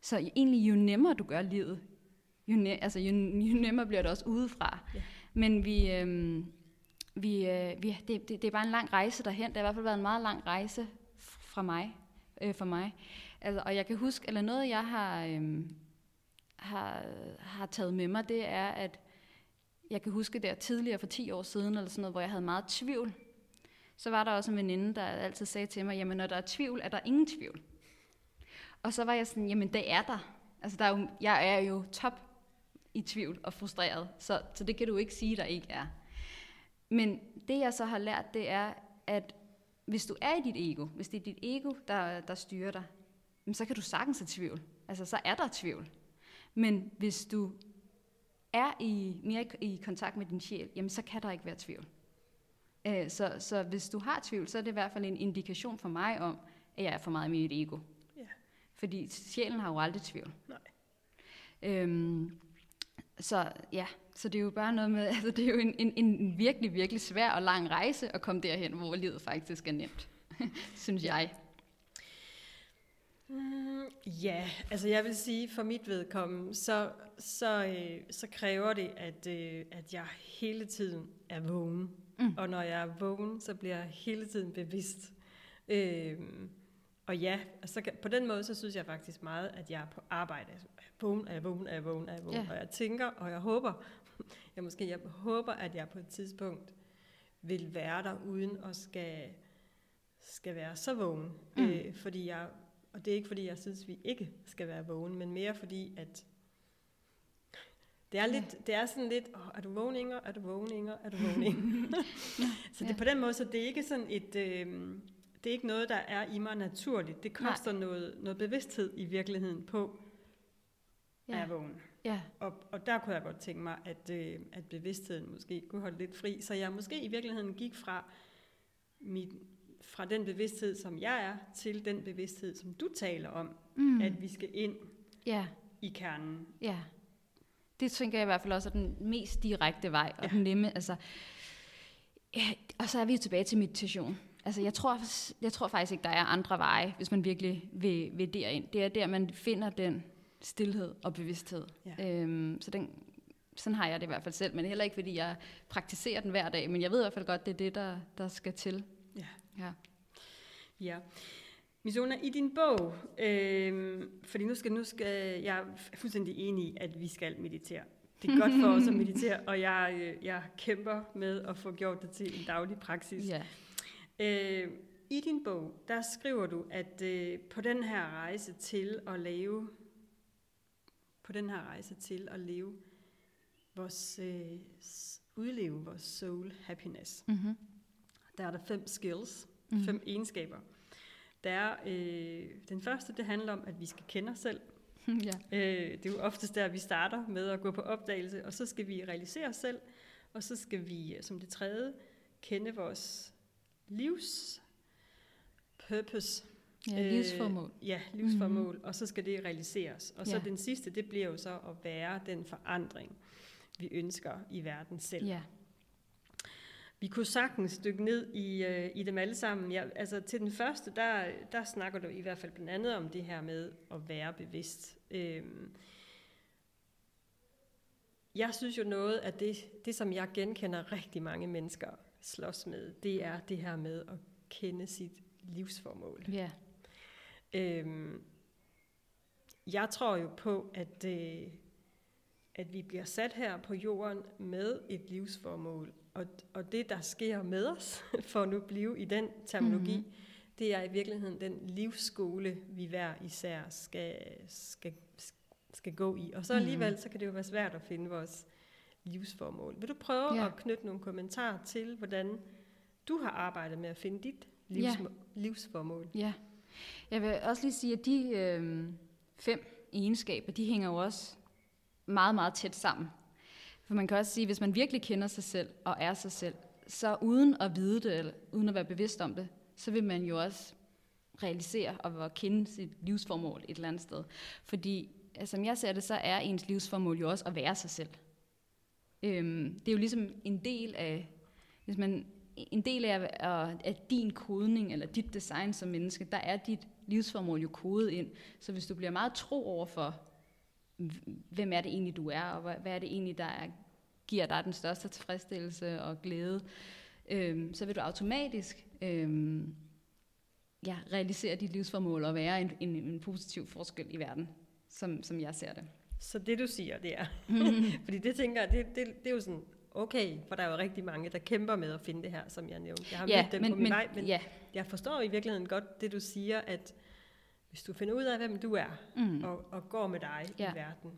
Speaker 3: Så egentlig jo nemmere du gør livet, jo, ne- altså, jo, jo nemmere bliver det også udefra.
Speaker 2: Ja.
Speaker 3: Men vi, øhm, vi, øh, vi, det, det, det er bare en lang rejse derhen. Det har i hvert fald været en meget lang rejse fra mig, øh, for mig. Altså, og jeg kan huske, eller noget jeg har, øhm, har, har taget med mig, det er, at jeg kan huske der tidligere for 10 år siden, eller sådan noget, hvor jeg havde meget tvivl, så var der også en veninde, der altid sagde til mig, jamen når der er tvivl, er der ingen tvivl. Og så var jeg sådan, jamen det er der. Altså der er jo, jeg er jo top i tvivl og frustreret, så, så det kan du ikke sige, der ikke er. Men det jeg så har lært, det er, at hvis du er i dit ego, hvis det er dit ego, der, der styrer dig, så kan du sagtens have tvivl. Altså så er der tvivl. Men hvis du er i, mere i, i kontakt med din sjæl, jamen så kan der ikke være tvivl. Øh, så, så hvis du har tvivl, så er det i hvert fald en indikation for mig om, at jeg er for meget med mit ego.
Speaker 2: Ja.
Speaker 3: Fordi sjælen har jo aldrig tvivl.
Speaker 2: Nej.
Speaker 3: Øhm, så ja, så det er jo bare noget med, altså det er jo en, en, en virkelig, virkelig svær og lang rejse at komme derhen, hvor livet faktisk er nemt, synes jeg.
Speaker 2: Mm, ja, altså jeg vil sige, for mit vedkommende, så, så, øh, så kræver det, at, øh, at jeg hele tiden er vågen. Mm. Og når jeg er vågen, så bliver jeg hele tiden bevidst. Øh, og ja, altså, på den måde, så synes jeg faktisk meget, at jeg er på arbejde. Vågen, er jeg vågen, er jeg vågen, er jeg vågen.
Speaker 3: Ja.
Speaker 2: Og jeg tænker, og jeg håber, jeg måske jeg håber, at jeg på et tidspunkt vil være der, uden at skal, skal være så vågen.
Speaker 3: Mm.
Speaker 2: Øh, fordi jeg, og det er ikke, fordi jeg synes, vi ikke skal være vågen, men mere fordi, at det er, lidt, det er sådan lidt, oh, er du vågen, Inger? Er du vågen, Inger? Er du vågen, Inger? så det
Speaker 3: Ja.
Speaker 2: på den måde, så det er ikke sådan et, øh, det er ikke noget, der er i mig naturligt. Det
Speaker 3: Nej.
Speaker 2: koster noget, noget bevidsthed i virkeligheden på, ja. er vågen.
Speaker 3: ja,
Speaker 2: Og, og der kunne jeg godt tænke mig, at, øh, at bevidstheden måske kunne holde lidt fri, så jeg måske i virkeligheden gik fra, mit, fra den bevidsthed, som jeg er, til den bevidsthed, som du taler om, mm. at vi skal ind
Speaker 3: ja,
Speaker 2: i kernen.
Speaker 3: ja. Det tænker jeg i hvert fald også er den mest direkte vej, og
Speaker 2: Ja.
Speaker 3: den nemme, altså, ja, og så er vi jo tilbage til meditation. Altså, jeg tror, jeg tror faktisk ikke, der er andre veje, hvis man virkelig vil, vil derind. Det er der, man finder den stillhed og bevidsthed.
Speaker 2: Ja.
Speaker 3: Øhm, så den, sådan har jeg det i hvert fald selv, men heller ikke, fordi jeg praktiserer den hver dag, men jeg ved i hvert fald godt, det er det, der, der skal til.
Speaker 2: Ja.
Speaker 3: Ja.
Speaker 2: Ja. Misona, i din bog, øh, fordi nu skal, nu skal jeg er fuldstændig enig i, at vi skal meditere. Det er godt for os at meditere, og jeg, øh, jeg kæmper med at få gjort det til en daglig praksis.
Speaker 3: ja.
Speaker 2: Øh, I din bog, der skriver du, at øh, på den her rejse til at leve, på den her rejse til at leve vores, øh, udleve vores soul happiness,
Speaker 3: Mm-hmm.
Speaker 2: der er der fem skills,
Speaker 3: Mhm.
Speaker 2: fem egenskaber. Der er, øh, den første, det handler om, at vi skal kende os selv.
Speaker 3: ja.
Speaker 2: Øh, det er jo oftest der, vi starter med at gå på opdagelse, og så skal vi realisere os selv, og så skal vi øh, som det tredje kende vores livs purpose.
Speaker 3: Ja livsformål.
Speaker 2: Øh, ja, livsformål, mm-hmm. og så skal det realiseres. Og så
Speaker 3: Ja.
Speaker 2: den sidste, det bliver jo så at være den forandring, vi ønsker i verden selv.
Speaker 3: Ja.
Speaker 2: Vi kunne sagtens dykke ned i, øh, i dem alle sammen. Ja, altså til den første, der, der snakker du i hvert fald blandt andet om det her med at være bevidst. Øhm, jeg synes jo noget af det, det, som jeg genkender rigtig mange mennesker slås med, det er det her med at kende sit livsformål.
Speaker 3: ja.
Speaker 2: Øhm, jeg tror jo på, at, øh, at vi bliver sat her på jorden med et livsformål. Og, og det, der sker med os, for at nu blive i den terminologi,
Speaker 3: Mhm.
Speaker 2: mm-hmm. det er i virkeligheden den livsskole, vi hver især skal, skal, skal gå i. Og så
Speaker 3: Mhm.
Speaker 2: alligevel, så kan det jo være svært at finde vores livsformål. Vil du prøve
Speaker 3: Ja.
Speaker 2: at knytte nogle kommentarer til, hvordan du har arbejdet med at finde dit livs, livsformål?
Speaker 3: Ja. Jeg vil også lige sige, at de øh, fem egenskaber, de hænger jo også meget, meget tæt sammen. For man kan også sige, at hvis man virkelig kender sig selv og er sig selv, så uden at vide det, eller uden at være bevidst om det, så vil man jo også realisere og kende sit livsformål et eller andet sted. Fordi, altså, som jeg ser det, så er ens livsformål jo også at være sig selv. Øhm, det er jo ligesom en del af, hvis man, en del af, af, din kodning eller dit design som menneske, der er dit livsformål jo kodet ind. Så hvis du bliver meget tro over for, hvem er det egentlig du er, og hvad, er det egentlig, der er, giver dig den største tilfredsstillelse og glæde, øhm, så vil du automatisk øhm, ja, realisere dit livsformål og være en, en, en positiv forskel i verden, som, som jeg ser det.
Speaker 2: Så det du siger, det er, fordi det tænker jeg, det, det, det er jo sådan okay, for der er jo rigtig mange, der kæmper med at finde det her, som jeg nævnte. Jeg har
Speaker 3: Ja,
Speaker 2: mødt dem
Speaker 3: men-
Speaker 2: på min
Speaker 3: men-
Speaker 2: vej, men
Speaker 3: ja.
Speaker 2: jeg forstår i virkeligheden godt det, du siger, at hvis du finder ud af, hvem du er,
Speaker 3: Mm.
Speaker 2: og, og går med dig
Speaker 3: Ja.
Speaker 2: i verden,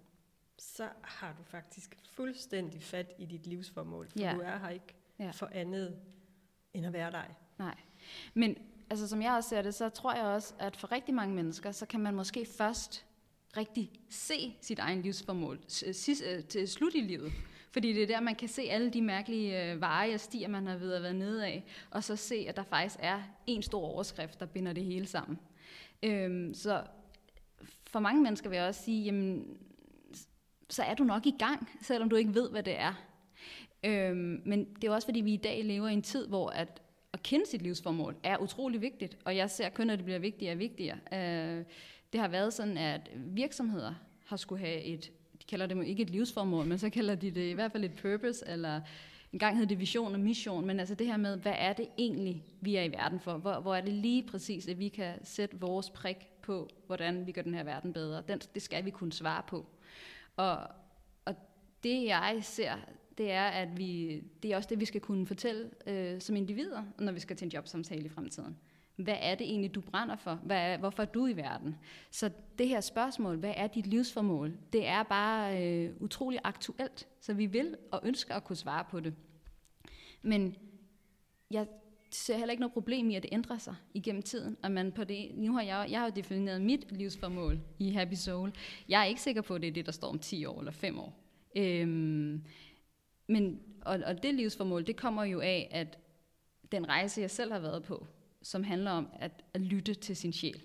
Speaker 2: så har du faktisk fuldstændig fat i dit livsformål, for
Speaker 3: Ja.
Speaker 2: du er her ikke
Speaker 3: Ja.
Speaker 2: for andet end at være dig.
Speaker 3: Nej. Men altså, som jeg også ser det, så tror jeg også, at for rigtig mange mennesker, så kan man måske først rigtig se sit egen livsformål til slut i livet. Fordi det er der, man kan se alle de mærkelige øh, veje og stier, man har ved at være nede af, og så se, at der faktisk er en stor overskrift, der binder det hele sammen. Øhm, så for mange mennesker vil jeg også sige, jamen, så er du nok i gang, selvom du ikke ved, hvad det er. Øhm, men det er også, fordi vi i dag lever i en tid, hvor at, at kende sit livsformål er utrolig vigtigt, og jeg ser kun, at det bliver vigtigere og vigtigere. Øh, det har været sådan, at virksomheder har skulle have et, kalder det ikke et livsformål, men så kalder de det i hvert fald et purpose, eller en gang hed det vision og mission, men altså det her med, hvad er det egentlig, vi er i verden for? Hvor, hvor er det lige præcis, at vi kan sætte vores prik på, hvordan vi gør den her verden bedre? Den, det skal vi kunne svare på. Og, og det jeg ser, det er, at vi, det er også det, vi skal kunne fortælle øh, som individer, når vi skal til en jobsamtale i fremtiden. Hvad er det egentlig, du brænder for? Hvad er, hvorfor er du i verden? Så det her spørgsmål, hvad er dit livsformål? Det er bare øh, utrolig aktuelt, så vi vil og ønsker at kunne svare på det. Men jeg ser heller ikke noget problem i, at det ændrer sig igennem tiden. Og man på det, nu har jeg, jeg har jo defineret mit livsformål i Happy Soul. Jeg er ikke sikker på, at det er det, der står om 10 år eller 5 år. Øhm, men, og, og det livsformål, det kommer jo af, at den rejse, jeg selv har været på, som handler om at, at lytte til sin sjæl.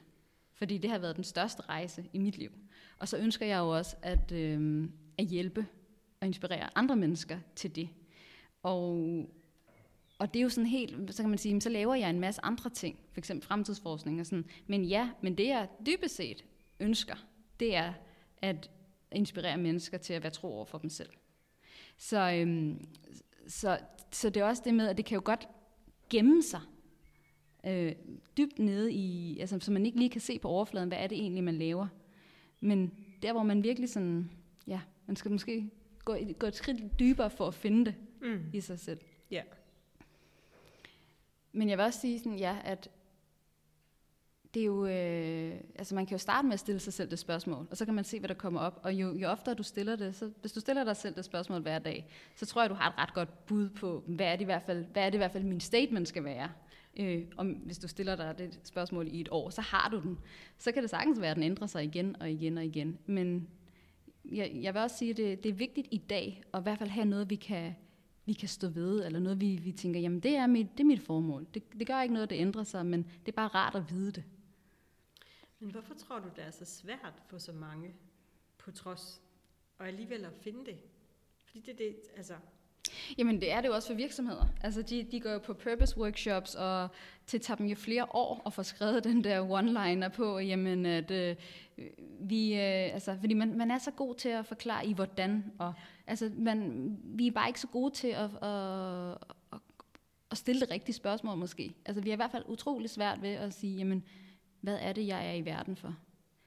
Speaker 3: Fordi det har været den største rejse i mit liv. Og så ønsker jeg jo også at, øh, at hjælpe og inspirere andre mennesker til det. Og, og det er jo sådan helt, så kan man sige, så laver jeg en masse andre ting, for eksempel fremtidsforskning og sådan. Men ja, men det jeg dybest set ønsker, det er at inspirere mennesker til at være tro over for dem selv. Så, øhm, så, så det er også det med, at det kan jo godt gemme sig øh, dybt nede i, altså så man ikke lige kan se på overfladen, hvad er det egentlig, man laver. Men der, hvor man virkelig sådan, ja, man skal måske gå, gå et skridt dybere for at finde det
Speaker 2: Mm.
Speaker 3: i sig selv.
Speaker 2: Ja.
Speaker 3: Men jeg vil også sige sådan, ja, at det er jo, øh, altså man kan jo starte med at stille sig selv det spørgsmål, og så kan man se, hvad der kommer op. Og jo, jo oftere du stiller det, så hvis du stiller dig selv det spørgsmål hver dag, så tror jeg, du har et ret godt bud på, hvad er det i hvert fald, hvad er det i hvert fald min statement skal være. Øh, om, hvis du stiller dig det spørgsmål i et år, så har du den. Så kan det sagtens være, at den ændrer sig igen og igen og igen. Men jeg, jeg vil også sige, at det, det er vigtigt i dag, at i hvert fald have noget, vi kan, vi kan stå ved, eller noget, vi, vi tænker, jamen det er mit, det er mit formål. Det, det gør ikke noget, det ændrer sig, men det er bare rart at vide det.
Speaker 2: Men hvorfor tror du, det er så svært for så mange, på trods, og alligevel at finde det? Fordi det, det altså,
Speaker 3: Jamen det er det jo også for virksomheder. Altså de, de går jo på purpose workshops, og det tager dem jo flere år at få skrevet den der one-liner på, jamen at øh, vi, øh, altså fordi man, man er så god til at forklare i hvordan, og altså man, vi er bare ikke så gode til at, at, at, at stille det rigtige spørgsmål måske. Altså vi er i hvert fald utrolig svært ved at sige, jamen hvad er det, jeg er i verden for?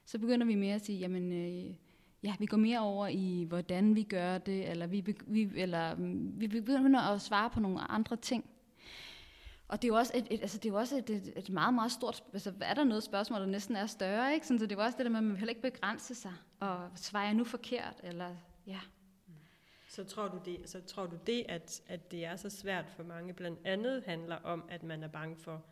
Speaker 3: Så begynder vi mere at sige, jamen øh, ja, vi går mere over i, hvordan vi gør det, eller vi, vi, eller, mm, vi begynder at svare på nogle andre ting. Og det er jo også et, et, altså det er jo også et, et, et meget, meget stort, altså er der noget spørgsmål, der næsten er større, ikke? Sådan, så det er jo også det der med, at man heller ikke begrænse sig, og svarer jeg nu forkert, eller ja.
Speaker 2: så tror du det, så tror du det at, at det er så svært for mange, blandt andet handler om, at man er bange for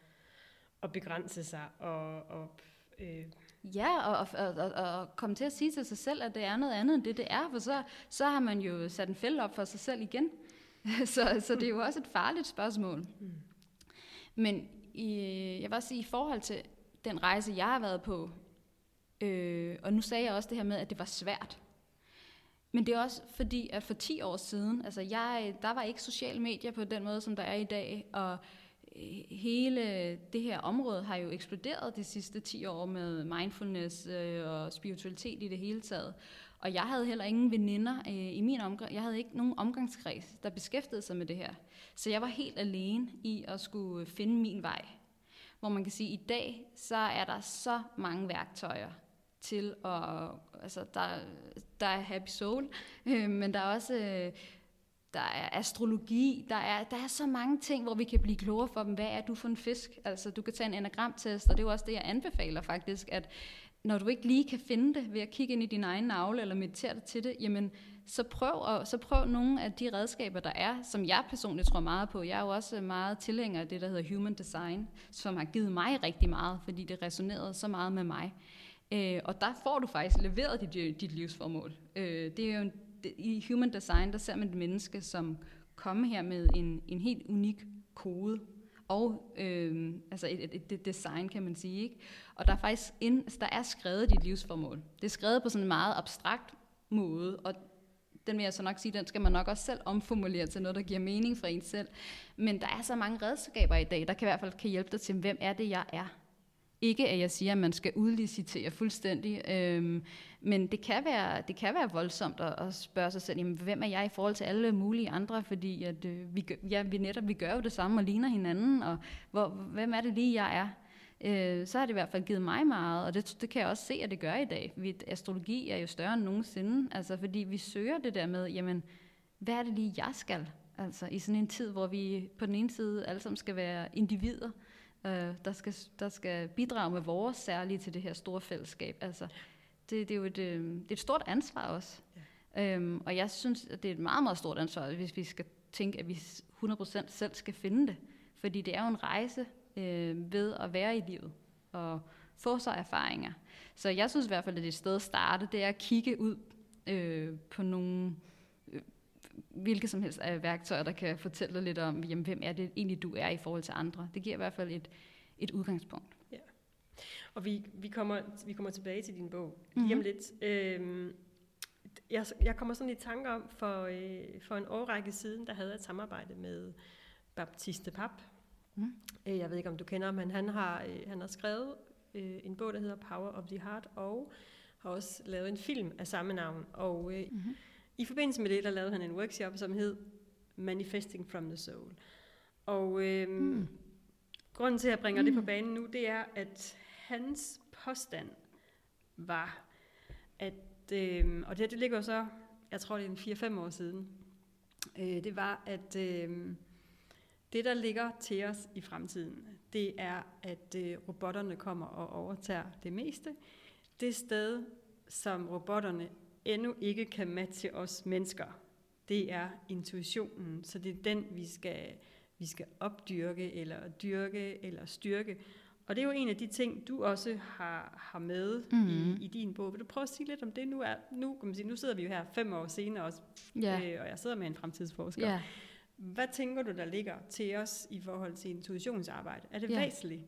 Speaker 2: at begrænse sig og, og øh,
Speaker 3: Ja, og, og, og, og komme til at sige til sig selv, at det er noget andet end det, det er, for så, så har man jo sat en fælde op for sig selv igen. så, så det er jo også et farligt spørgsmål.
Speaker 2: Mm.
Speaker 3: Men i, jeg vil også sige, i forhold til den rejse, jeg har været på, øh, og nu sagde jeg også det her med, at det var svært. Men det er også fordi, at for 10 år siden, altså jeg, der var ikke sociale medier på den måde, som der er i dag, og Øh, hele det her område har jo eksploderet de sidste 10 år med mindfulness øh, og spiritualitet i det hele taget. Og jeg havde heller ingen veninder øh, i min omgang. Jeg havde ikke nogen omgangskreds, der beskæftigede sig med det her. Så jeg var helt alene i at skulle finde min vej. Hvor man kan sige, at i dag, så er der så mange værktøjer til at, altså der, der er Happy Soul, øh, men der er også, øh, der er astrologi, der er, der er så mange ting, hvor vi kan blive klogere for dem. Hvad er du for en fisk? Altså, du kan tage en enagramtest, og det er jo også det, jeg anbefaler faktisk, at når du ikke lige kan finde det ved at kigge ind i din egen navle eller meditere dig til det, jamen så prøv, at, så prøv nogle af de redskaber, der er, som jeg personligt tror meget på. Jeg er jo også meget tilhænger af det, der hedder Human Design, som har givet mig rigtig meget, fordi det resonerede så meget med mig. Øh, og der får du faktisk leveret dit, dit livsformål. Øh, det er jo en, i Human Design, der ser man et menneske, som kommer her med en, en helt unik kode, og øh, altså et, et, et design, kan man sige. Ikke? Og der er faktisk ind, altså der er skrevet dit livsformål. Det er skrevet på sådan en meget abstrakt måde, og den vil jeg så nok sige, den skal man nok også selv omformulere til noget, der giver mening for en selv. Men der er så mange redskaber i dag, der kan i hvert fald kan hjælpe dig til, hvem er det, jeg er. Ikke at jeg siger, at man skal udlicitere fuldstændig, øhm, men det kan, være, det kan være voldsomt at, at spørge sig selv, jamen, hvem er jeg i forhold til alle mulige andre, fordi at, øh, vi, ja, vi netop vi gør jo det samme og ligner hinanden, og hvor, hvem er det lige, jeg er? Øh, så har det i hvert fald givet mig meget, og det, det kan jeg også se, at det gør i dag. Vi, astrologi er jo større end nogensinde, altså fordi vi søger det der med, jamen, hvad er det lige, jeg skal? Altså i sådan en tid, hvor vi på den ene side alle sammen skal være individer, øh, der, skal, der skal bidrage med vores særlige til det her store fællesskab. Altså, det, det er jo et, øh, det er et stort ansvar også. Ja. Øhm, og jeg synes, at det er et meget, meget stort ansvar, hvis vi skal tænke, at vi 100% selv skal finde det. Fordi det er jo en rejse øh, ved at være i livet og få sig erfaringer. Så jeg synes i hvert fald, at det er et sted at starte, det er at kigge ud øh, på nogle hvilke som helst af værktøjer, der kan fortælle lidt om, jamen, hvem er det egentlig, du er i forhold til andre. Det giver i hvert fald et, et udgangspunkt. Ja.
Speaker 2: Og vi, vi, kommer, vi kommer tilbage til din bog mm-hmm. lige om mhm. lidt. Øhm, jeg, jeg kommer sådan i tanke om, for, øh, for en årrække siden, der havde jeg et samarbejde med Baptiste Pap. Mm. Øh, jeg ved ikke, om du kender ham, men han har, øh, han har skrevet øh, en bog, der hedder Power of the Heart, og har også lavet en film af samme navn. Og øh, mm-hmm. I forbindelse med det, der lavede han en workshop, som hed Manifesting from the Soul. Og øh, mm. grunden til, at jeg bringer mm. det på mm. banen nu, det er, at hans påstand var, at, øh, og det, det ligger så, jeg tror det er en 4-5 år siden, øh, det var, at øh, det der ligger til os i fremtiden, det er, at øh, robotterne kommer og overtager det meste. Det sted, som robotterne endnu ikke kan matche os mennesker, det er intuitionen. Så det er den, vi skal, vi skal opdyrke, eller dyrke, eller styrke. Og det er jo en af de ting, du også har, har med mm. i, mhm. i din bog. Vil du prøve at sige lidt om det? Nu, er, nu, kan man sige, nu sidder vi jo her fem år senere også, yeah. øh, og jeg sidder med en fremtidsforsker. Yeah. Hvad tænker du, der ligger til os i forhold til intuitionsarbejde? Er det yeah. væsentligt?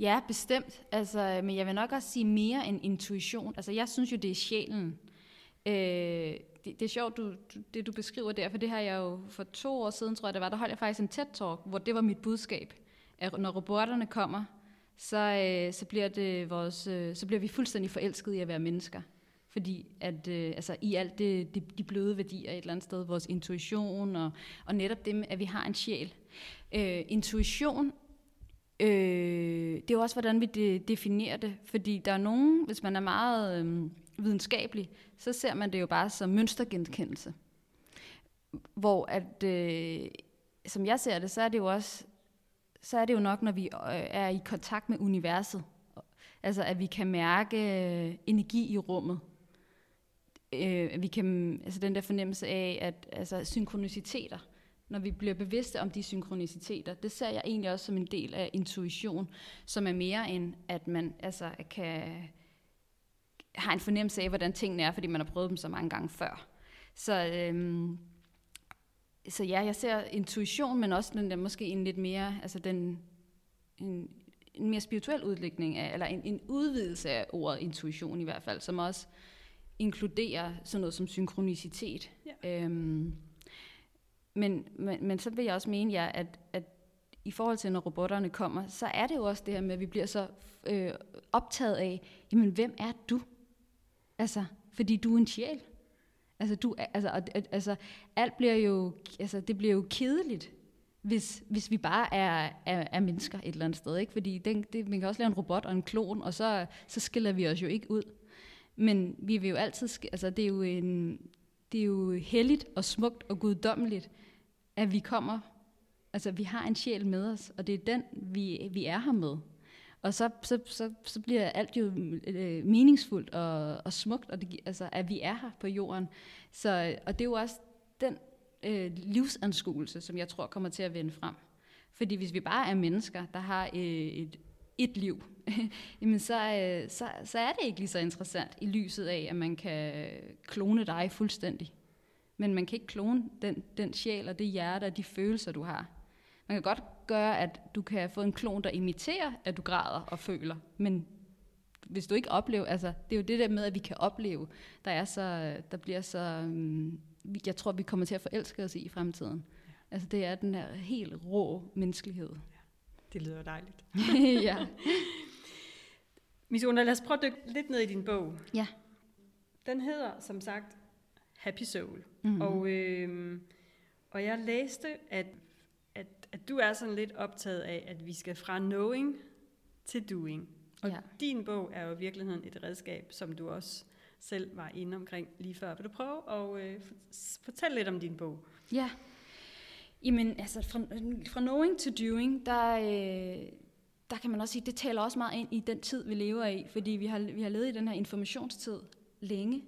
Speaker 3: Ja, bestemt. Altså, men jeg vil nok også sige mere end intuition. Altså, jeg synes jo, det er sjælen. Øh, det, det er sjovt, du, det du beskriver der, for det har jeg jo for to år siden, tror jeg det var, der holdt jeg faktisk en TED-talk, hvor det var mit budskab. At når robotterne kommer, så, øh, så, bliver det vores, øh, så bliver vi fuldstændig forelskede i at være mennesker. Fordi at, øh, altså, i alt det, det, de bløde værdier et eller andet sted, vores intuition og, og netop det, at vi har en sjæl. Øh, intuition, øh, det er jo også, hvordan vi de, definerer det. Fordi der er nogen, hvis man er meget øh, videnskabelig, så ser man det jo bare som mønstergenkendelse. Hvor at, øh, som jeg ser det, så er det jo også så er det jo nok, når vi øh, er i kontakt med universet. Altså, at vi kan mærke øh, energi i rummet. Øh, vi kan, altså den der fornemmelse af, at altså, synkroniciteter, når vi bliver bevidste om de synkroniciteter, det ser jeg egentlig også som en del af intuition, som er mere end, at man altså, kan har en fornemmelse af, hvordan tingene er, fordi man har prøvet dem så mange gange før. Så øhm, så ja, jeg ser intuition, men også den der måske en lidt mere, altså den, en, en mere spirituel udlægning af, eller en, en udvidelse af ordet intuition i hvert fald, som også inkluderer sådan noget som synkronicitet. Ja. Øhm, men, men, men så vil jeg også mene, ja, at, at i forhold til, når robotterne kommer, så er det jo også det her med, at vi bliver så øh, optaget af, jamen, hvem er du? Altså, fordi du er en sjæl. Altså, du, altså, altså, alt bliver jo, altså, det bliver jo kedeligt, hvis, hvis vi bare er, er, er mennesker et eller andet sted. Ikke? Fordi den, det, man kan også lave en robot og en klon, og så, så skiller vi os jo ikke ud. Men vi vil jo altid, altså det er jo en, det er jo helligt og smukt og guddommeligt, at vi kommer, altså vi har en sjæl med os, og det er den, vi, vi er her med. Og så, så, så, så bliver alt jo øh, meningsfuldt og, og smukt, og det, altså, at vi er her på jorden. Så, og det er jo også den øh, livsanskuelse, som jeg tror kommer til at vende frem. Fordi hvis vi bare er mennesker, der har øh, et, et liv, jamen så, øh, så, så er det ikke lige så interessant i lyset af, at man kan øh, klone dig fuldstændig. Men man kan ikke klone den, den sjæl og det hjerte og de følelser, du har. Man kan godt gøre, at du kan få en klon, der imiterer, at du græder og føler, men hvis du ikke oplever, altså det er jo det der med, at vi kan opleve, der er så, der bliver så, um, jeg tror, vi kommer til at forelske os i i fremtiden. Ja. Altså det er den her helt rå menneskelighed. Ja.
Speaker 2: Det lyder dejligt.
Speaker 3: ja.
Speaker 2: Miss Una, lad os prøve at dykke lidt ned i din bog.
Speaker 3: Ja.
Speaker 2: Den hedder, som sagt, Happy Soul. Mm-hmm. Og, øh, og jeg læste, at, at, du er sådan lidt optaget af, at vi skal fra knowing til doing. Og ja. din bog er jo i virkeligheden et redskab, som du også selv var inde omkring lige før. Vil du prøve at øh, fortælle lidt om din bog?
Speaker 3: Ja. Jamen, altså, fra, fra knowing to doing, der, øh, der kan man også sige, det taler også meget ind i den tid, vi lever i, fordi vi har, vi har levet i den her informationstid længe,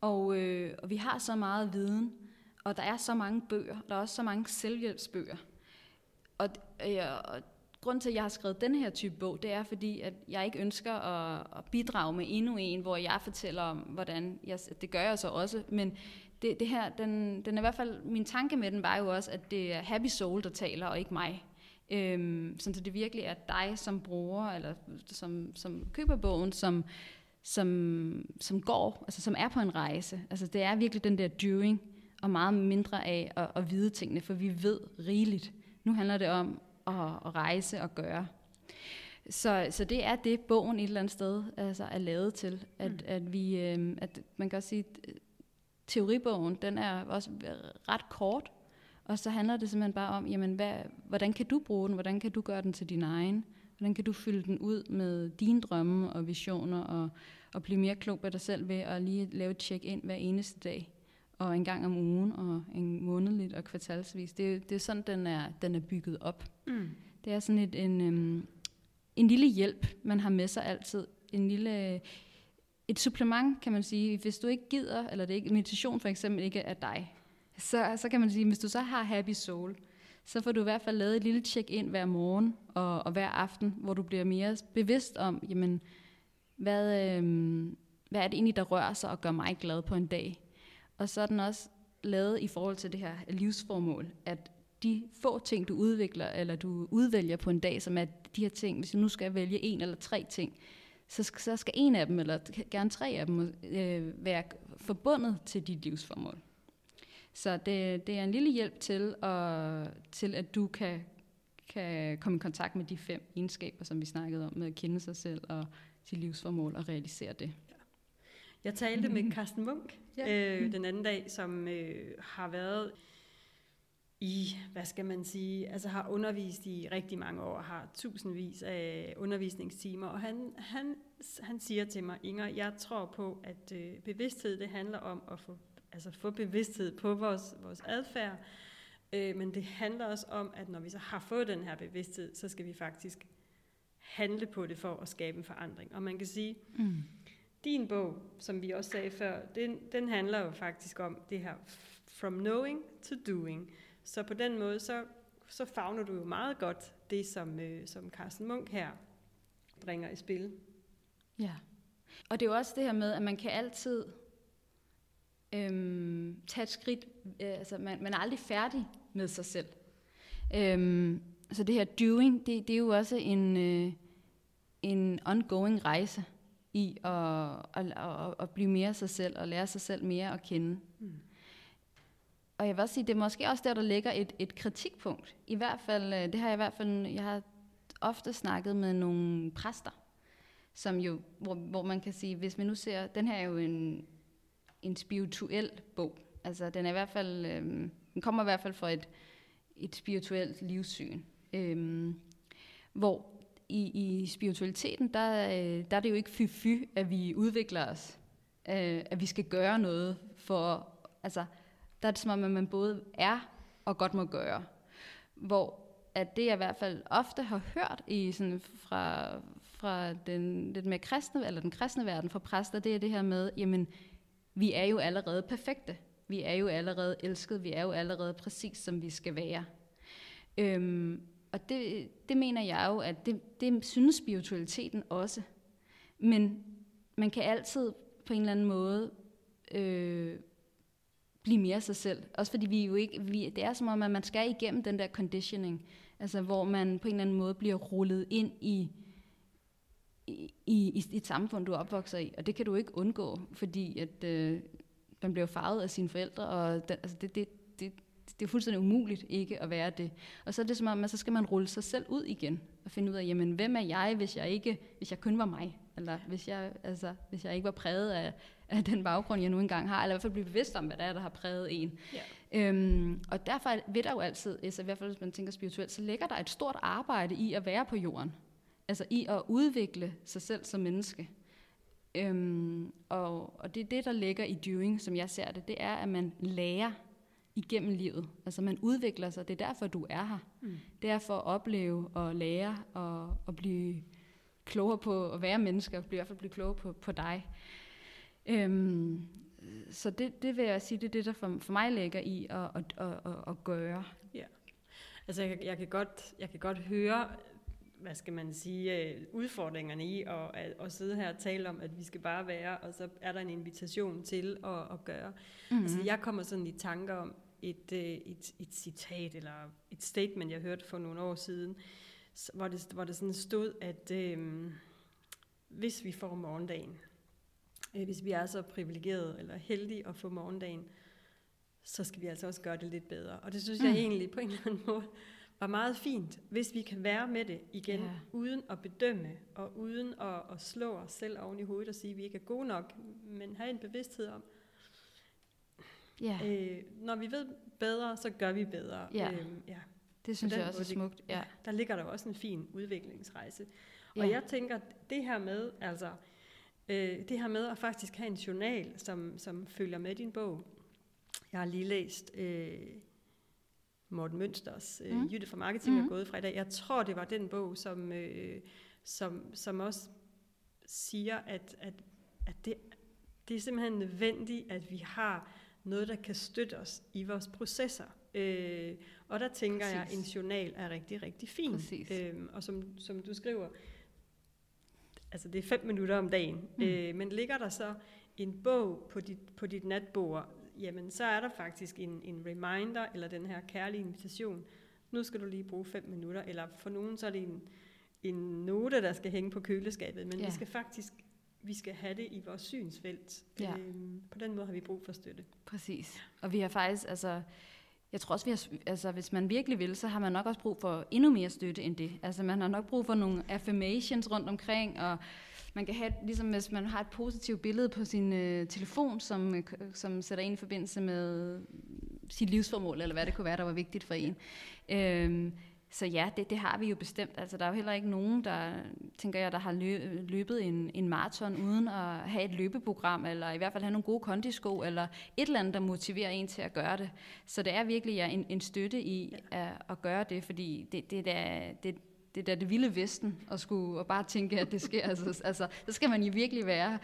Speaker 3: og, øh, og vi har så meget viden, og der er så mange bøger, der er også så mange selvhjælpsbøger. Og, øh, og grund til, at jeg har skrevet den her type bog, det er fordi, at jeg ikke ønsker at, at bidrage med endnu en, hvor jeg fortæller om, hvordan jeg, det gør jeg så også, men det, det her, den, den er i hvert fald, min tanke med den var jo også, at det er Happy Soul, der taler, og ikke mig. Øhm, så det virkelig er dig som bruger, eller som, som køber bogen, som, som, som går, altså som er på en rejse. Altså det er virkelig den der doing, og meget mindre af at, at vide tingene, for vi ved rigeligt. Nu handler det om at, at rejse og gøre. Så, så det er det, bogen et eller andet sted altså, er lavet til. At, mm. at, vi, øh, at man kan også sige, teoribogen, den er også ret kort, og så handler det simpelthen bare om, jamen, hvad, hvordan kan du bruge den? Hvordan kan du gøre den til din egen? Hvordan kan du fylde den ud med dine drømme og visioner, og, og blive mere klog på dig selv ved at lige lave et check-in hver eneste dag, og en gang om ugen, og en månedligt og kvartalsvis. Det, det er sådan, den er, den er bygget op. Mm. Det er sådan et, en, um, en lille hjælp, man har med sig altid. En lille, et supplement, kan man sige. Hvis du ikke gider, eller det ikke, meditation for eksempel ikke er dig, så, så kan man sige, hvis du så har Happy Soul, så får du i hvert fald lavet et lille check-in hver morgen og, og hver aften, hvor du bliver mere bevidst om, jamen, hvad, øh, hvad er det egentlig, der rører sig og gør mig glad på en dag. Og så er den også lavet i forhold til det her livsformål, at de få ting, du udvikler, eller du udvælger på en dag, som er de her ting, hvis du nu skal vælge en eller tre ting, så skal, så skal en af dem, eller gerne tre af dem, øh, være forbundet til dit livsformål. Så det, det er en lille hjælp til, at, til at du kan, kan komme i kontakt med de fem egenskaber, som vi snakkede om, med at kende sig selv og sit livsformål og realisere det.
Speaker 2: Jeg talte med Carsten Munk ja. øh, den anden dag, som øh, har været i, hvad skal man sige, altså har undervist i rigtig mange år, har tusindvis af undervisningstimer, og han, han, han siger til mig, Inger, jeg tror på, at øh, bevidsthed, det handler om at få altså få bevidsthed på vores, vores adfærd. Øh, men det handler også om, at når vi så har fået den her bevidsthed, så skal vi faktisk handle på det for at skabe en forandring. Og man kan sige, mm din bog, som vi også sagde før, den, den handler jo faktisk om det her from knowing to doing. Så på den måde, så, så fagner du jo meget godt det, som, øh, som Carsten Munk her bringer i spil.
Speaker 3: Ja, og det er jo også det her med, at man kan altid øhm, tage et skridt. Øh, altså, man, man er aldrig færdig med sig selv. Øhm, så det her doing, det, det er jo også en, øh, en ongoing rejse i at, at, at, at blive mere sig selv og lære sig selv mere at kende. Mm. Og jeg vil også sige, det er måske også der, der ligger et, et kritikpunkt. I hvert fald, øh, det har jeg i hvert fald, jeg har ofte snakket med nogle præster, som jo, hvor, hvor man kan sige, hvis man nu ser, den her er jo en, en spirituel bog. Altså, den er i hvert fald, øh, den kommer i hvert fald fra et, et spirituelt livssyn. Øh, hvor i, i spiritualiteten, der, øh, der er det jo ikke fy-fy, at vi udvikler os. Øh, at vi skal gøre noget for altså, der er det som om, at man både er og godt må gøre. Hvor at det jeg i hvert fald ofte har hørt i sådan fra, fra den lidt mere kristne, eller den kristne verden fra præster, det er det her med, jamen, vi er jo allerede perfekte. Vi er jo allerede elsket. Vi er jo allerede præcis, som vi skal være. Øhm, og det, det mener jeg jo, at det, det synes spiritualiteten også. Men man kan altid på en eller anden måde øh, blive mere sig selv. Også fordi vi jo ikke, vi, det er som om, at man skal igennem den der conditioning, altså hvor man på en eller anden måde bliver rullet ind i, i, i, i et samfund, du opvokser i. Og det kan du ikke undgå, fordi at, øh, man bliver farvet af sine forældre, og den, altså det, det, det, det er fuldstændig umuligt ikke at være det. Og så er det som om, at så skal man rulle sig selv ud igen, og finde ud af, jamen, hvem er jeg, hvis jeg, ikke, hvis jeg kun var mig? Eller hvis jeg, altså, hvis jeg ikke var præget af, af den baggrund, jeg nu engang har, eller i hvert fald blive bevidst om, hvad det er, der har præget en. Ja. Øhm, og derfor vil der jo altid, altså i hvert fald hvis man tænker spirituelt, så ligger der et stort arbejde i at være på jorden. Altså i at udvikle sig selv som menneske. Øhm, og, og det er det, der ligger i doing, som jeg ser det, det er, at man lærer igennem livet. Altså man udvikler sig, det er derfor, du er her. Mm. Det er for at opleve og lære og, og blive klogere på at være menneske, og i hvert fald blive klogere på, på dig. Øhm, så det, det vil jeg sige, det er det, der for, for mig ligger i at, at, at, at, at gøre.
Speaker 2: Ja. Altså jeg, jeg, kan godt, jeg kan godt høre, hvad skal man sige, øh, udfordringerne i at, at, at sidde her og tale om, at vi skal bare være, og så er der en invitation til at, at gøre. Mm-hmm. Altså jeg kommer sådan i tanker om et, øh, et, et citat, eller et statement, jeg hørte for nogle år siden, hvor det, hvor det sådan stod, at øh, hvis vi får morgendagen, øh, hvis vi er så privilegerede eller heldige at få morgendagen, så skal vi altså også gøre det lidt bedre. Og det synes mm. jeg egentlig på en eller anden måde var meget fint, hvis vi kan være med det igen, ja. uden at bedømme, og uden at, at slå os selv oven i hovedet og sige, at vi ikke er gode nok, men have en bevidsthed om, ja. øh, når vi ved bedre, så gør vi bedre.
Speaker 3: Ja. Øh, ja. Det synes jeg også er smukt. Ja.
Speaker 2: Der ligger der også en fin udviklingsrejse. Og ja. jeg tænker, det her med, altså, øh, det her med at faktisk have en journal, som, som følger med din bog. Jeg har lige læst øh, Morten Mønsters øh, mm. Jytte fra Marketing mm. er gået fra i dag. Jeg tror, det var den bog, som, øh, som, som også siger, at, at, at det, det er simpelthen nødvendigt, at vi har noget, der kan støtte os i vores processer. Øh, og der tænker Præcis. jeg, at en journal er rigtig, rigtig fin. Øh, og som, som du skriver, altså det er fem minutter om dagen, mm. øh, men ligger der så en bog på dit, på dit natbord, jamen så er der faktisk en, en reminder, eller den her kærlige invitation, nu skal du lige bruge fem minutter, eller for nogen så er det en, en note, der skal hænge på køleskabet, men ja. vi skal faktisk vi skal have det i vores synsfelt. Ja. Øhm, på den måde har vi brug for støtte.
Speaker 3: Præcis. Og vi har faktisk, altså, jeg tror også, vi har, altså, hvis man virkelig vil, så har man nok også brug for endnu mere støtte end det. Altså man har nok brug for nogle affirmations rundt omkring, og man kan have, ligesom hvis man har et positivt billede på sin øh, telefon, som, øh, som sætter ind i forbindelse med sit livsformål, eller hvad det kunne være, der var vigtigt for en. Øhm, så ja, det, det har vi jo bestemt. Altså, der er jo heller ikke nogen, der, tænker jeg, der har løbet en, en maraton uden at have et løbeprogram, eller i hvert fald have nogle gode kondisko, eller et eller andet, der motiverer en til at gøre det. Så det er virkelig ja, en, en støtte i at, at gøre det, fordi det, det, der, det, det er det vilde vesten at skulle og bare tænke, at det sker. altså, altså, så skal man jo virkelig være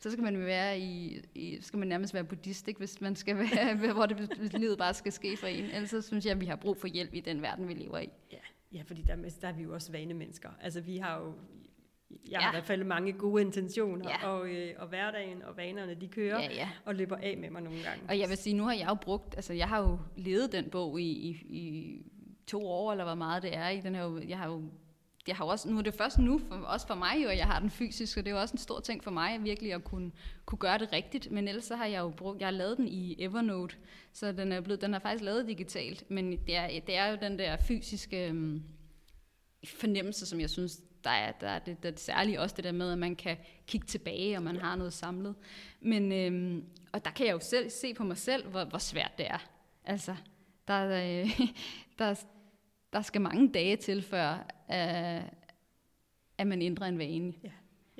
Speaker 3: så skal man være i, i skal man nærmest være buddhist, ikke? hvis man skal være, hvor det, livet bare skal ske for en. Ellers så synes jeg, at vi har brug for hjælp i den verden, vi lever i.
Speaker 2: Ja, ja fordi der, der er vi jo også vane mennesker. Altså vi har jo, jeg ja. har i hvert fald mange gode intentioner, ja. og, øh, og hverdagen og vanerne, de kører ja, ja. og løber af med mig nogle gange.
Speaker 3: Og jeg vil sige, nu har jeg jo brugt, altså jeg har jo levet den bog i, i, i to år, eller hvor meget det er i den her, jeg har jo jeg har også, nu er det først nu, for, også for mig jo, at jeg har den fysisk, og det er jo også en stor ting for mig, virkelig at kunne, kunne gøre det rigtigt. Men ellers så har jeg jo brugt, jeg har lavet den i Evernote, så den er, blevet, den er faktisk lavet digitalt, men det er, det er jo den der fysiske øhm, fornemmelse, som jeg synes, der er, der er det, der er særligt også det der med, at man kan kigge tilbage, og man har noget samlet. Men, øhm, og der kan jeg jo selv se på mig selv, hvor, hvor svært det er. Altså, der, øh, der, der skal mange dage til, før uh, at man ændrer en vane.
Speaker 2: Ja.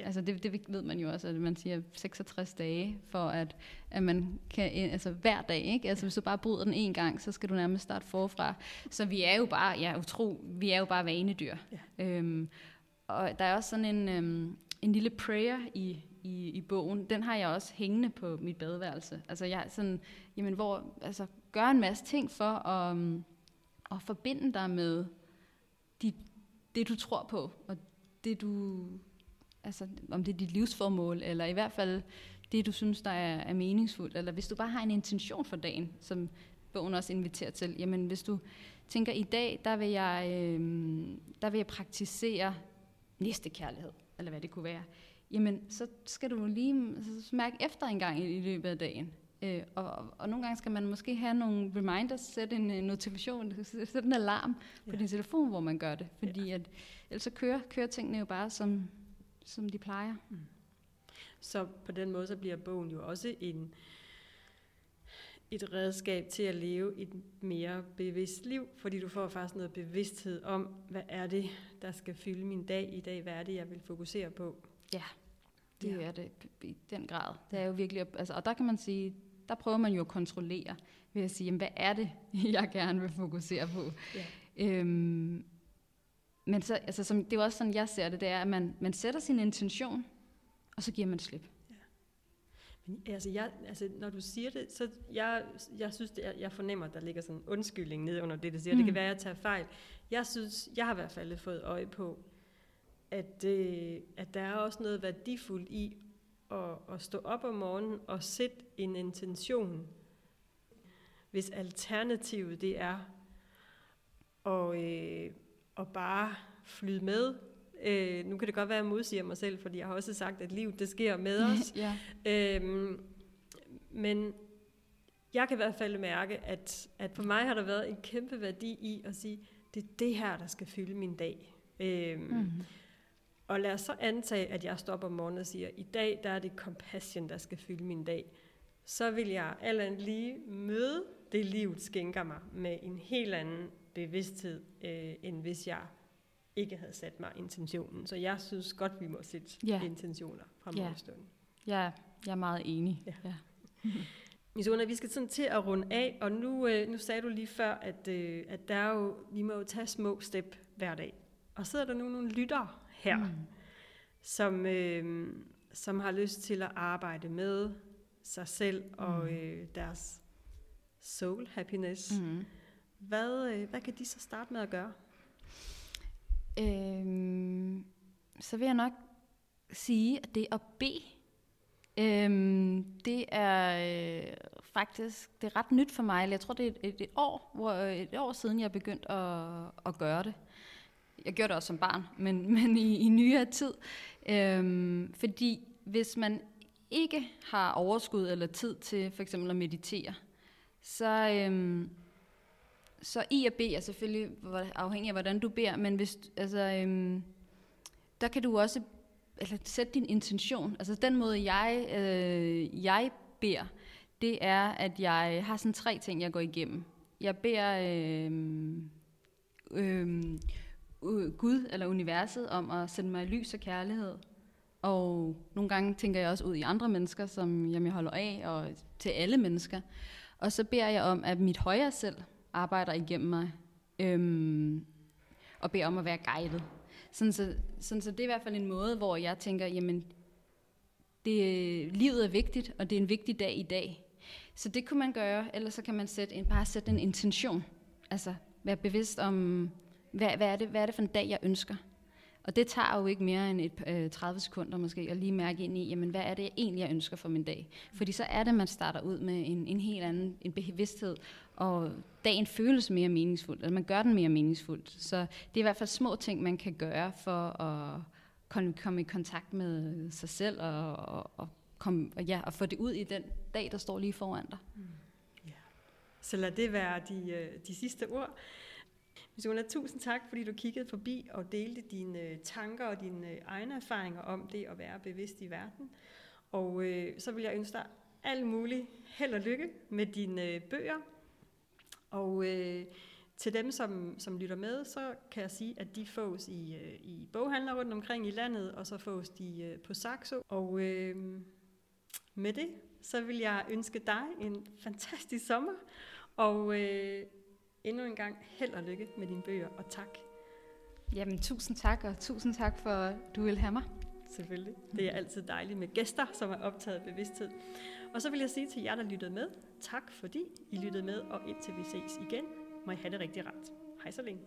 Speaker 3: Ja. Altså det, det ved man jo også, at man siger 66 dage, for at, at man kan, altså hver dag, ikke? Altså hvis du bare bryder den en gang, så skal du nærmest starte forfra. Så vi er jo bare, ja, utro, vi er jo bare vanedyr. Ja. Øhm, og der er også sådan en, øhm, en lille prayer i, i, i bogen. Den har jeg også hængende på mit badeværelse. Altså jeg sådan, jamen hvor, altså gør en masse ting for at, um, at forbinde dig med de, det, du tror på, og det, du altså om det er dit livsformål, eller i hvert fald det, du synes, der er, er meningsfuldt, eller hvis du bare har en intention for dagen, som bogen også inviterer til, jamen hvis du tænker, i dag, der vil jeg, øh, der vil jeg praktisere næste kærlighed, eller hvad det kunne være, jamen så skal du lige så mærke efter en gang i løbet af dagen. Øh, og, og, og nogle gange skal man måske have nogle reminders, sætte en, en notifikation, sætte en alarm på ja. din telefon, hvor man gør det. Fordi ja. at, ellers så kører, kører tingene jo bare, som, som de plejer. Mm.
Speaker 2: Så på den måde, så bliver bogen jo også en, et redskab til at leve et mere bevidst liv, fordi du får faktisk noget bevidsthed om, hvad er det, der skal fylde min dag i dag, hvad er det, jeg vil fokusere på.
Speaker 3: Ja, det ja. er det i den grad. Det er jo virkelig, altså, og der kan man sige, der prøver man jo at kontrollere ved at sige, jamen, hvad er det, jeg gerne vil fokusere på. Ja. Øhm, men så, altså, som, det er også sådan, jeg ser det, det er, at man, man sætter sin intention, og så giver man slip. Ja.
Speaker 2: Men, altså, jeg, altså, når du siger det, så jeg, jeg synes, det er, jeg fornemmer, at der ligger sådan en undskyldning ned under det, du siger. Mm. Det kan mm. være, at jeg tager fejl. Jeg synes, jeg har i hvert fald fået øje på, at, øh, at der er også noget værdifuldt i at, at stå op om morgenen og sætte en intention, hvis alternativet det er at, øh, at bare flyde med. Øh, nu kan det godt være, at jeg modsiger mig selv, fordi jeg har også sagt, at livet det sker med os. ja. øhm, men jeg kan i hvert fald mærke, at, at for mig har der været en kæmpe værdi i at sige, det er det her, der skal fylde min dag. Øhm, mm. Og lad os så antage, at jeg stopper om morgenen og siger, i dag der er det compassion, der skal fylde min dag. Så vil jeg alt lige møde det, livet skænker mig, med en helt anden bevidsthed, øh, end hvis jeg ikke havde sat mig intentionen. Så jeg synes godt, vi må sætte ja. intentioner fra morgenstunden.
Speaker 3: Ja. ja, jeg er meget enig. Ja. Ja.
Speaker 2: Misuna, vi skal sådan til at runde af, og nu, øh, nu sagde du lige før, at, øh, at der er jo, vi må jo tage små step hver dag. Og så er der nu nogle lytter her, mm. som, øh, som har lyst til at arbejde med sig selv og mm. øh, deres soul happiness. Mm. Hvad, øh, hvad kan de så starte med at gøre?
Speaker 3: Øhm, så vil jeg nok sige, at det at bede, øhm, det er øh, faktisk det er ret nyt for mig. Jeg tror, det er et, et, år, hvor, et år siden, jeg begyndte at, at gøre det. Jeg gjorde det også som barn, men, men i, i nyere tid. Øhm, fordi hvis man ikke har overskud eller tid til for eksempel at meditere, så, øhm, så I og B er selvfølgelig afhængig af, hvordan du beder, men hvis, altså, øhm, der kan du også altså, sætte din intention. Altså den måde, jeg, øh, jeg beder, det er, at jeg har sådan tre ting, jeg går igennem. Jeg beder øh, øh, Gud eller universet om at sende mig lys og kærlighed. Og nogle gange tænker jeg også ud i andre mennesker, som jeg holder af, og til alle mennesker. Og så beder jeg om, at mit højere selv arbejder igennem mig, øhm, og beder om at være guidet. Sådan så, sådan så det er i hvert fald en måde, hvor jeg tænker, jamen, det, livet er vigtigt, og det er en vigtig dag i dag. Så det kunne man gøre, eller så kan man sætte en, bare sætte en intention. Altså være bevidst om, hvad, hvad, er det, hvad er det for en dag, jeg ønsker. Og det tager jo ikke mere end et, øh, 30 sekunder måske, at lige mærke ind i, jamen, hvad er det jeg egentlig, jeg ønsker for min dag. Fordi så er det, man starter ud med en, en helt anden en bevidsthed, og dagen føles mere meningsfuld, eller man gør den mere meningsfuld. Så det er i hvert fald små ting, man kan gøre for at komme, i kontakt med sig selv, og, og, og, komme, ja, og få det ud i den dag, der står lige foran dig. Mm.
Speaker 2: Yeah. Så lad det være de, øh, de sidste ord. Misuna, tusind tak, fordi du kiggede forbi og delte dine øh, tanker og dine øh, egne erfaringer om det at være bevidst i verden. Og øh, så vil jeg ønske dig alt muligt held og lykke med dine øh, bøger. Og øh, til dem, som, som lytter med, så kan jeg sige, at de fås i, øh, i boghandler rundt omkring i landet, og så fås de øh, på Saxo. Og øh, med det, så vil jeg ønske dig en fantastisk sommer, og øh, endnu en gang held og lykke med dine bøger, og tak.
Speaker 3: Jamen, tusind tak, og tusind tak for, at du vil have mig.
Speaker 2: Selvfølgelig. Det er altid dejligt med gæster, som er optaget bevidsthed. Og så vil jeg sige til jer, der lyttede med, tak fordi I lyttede med, og indtil vi ses igen, må I have det rigtig rart. Hej så længe.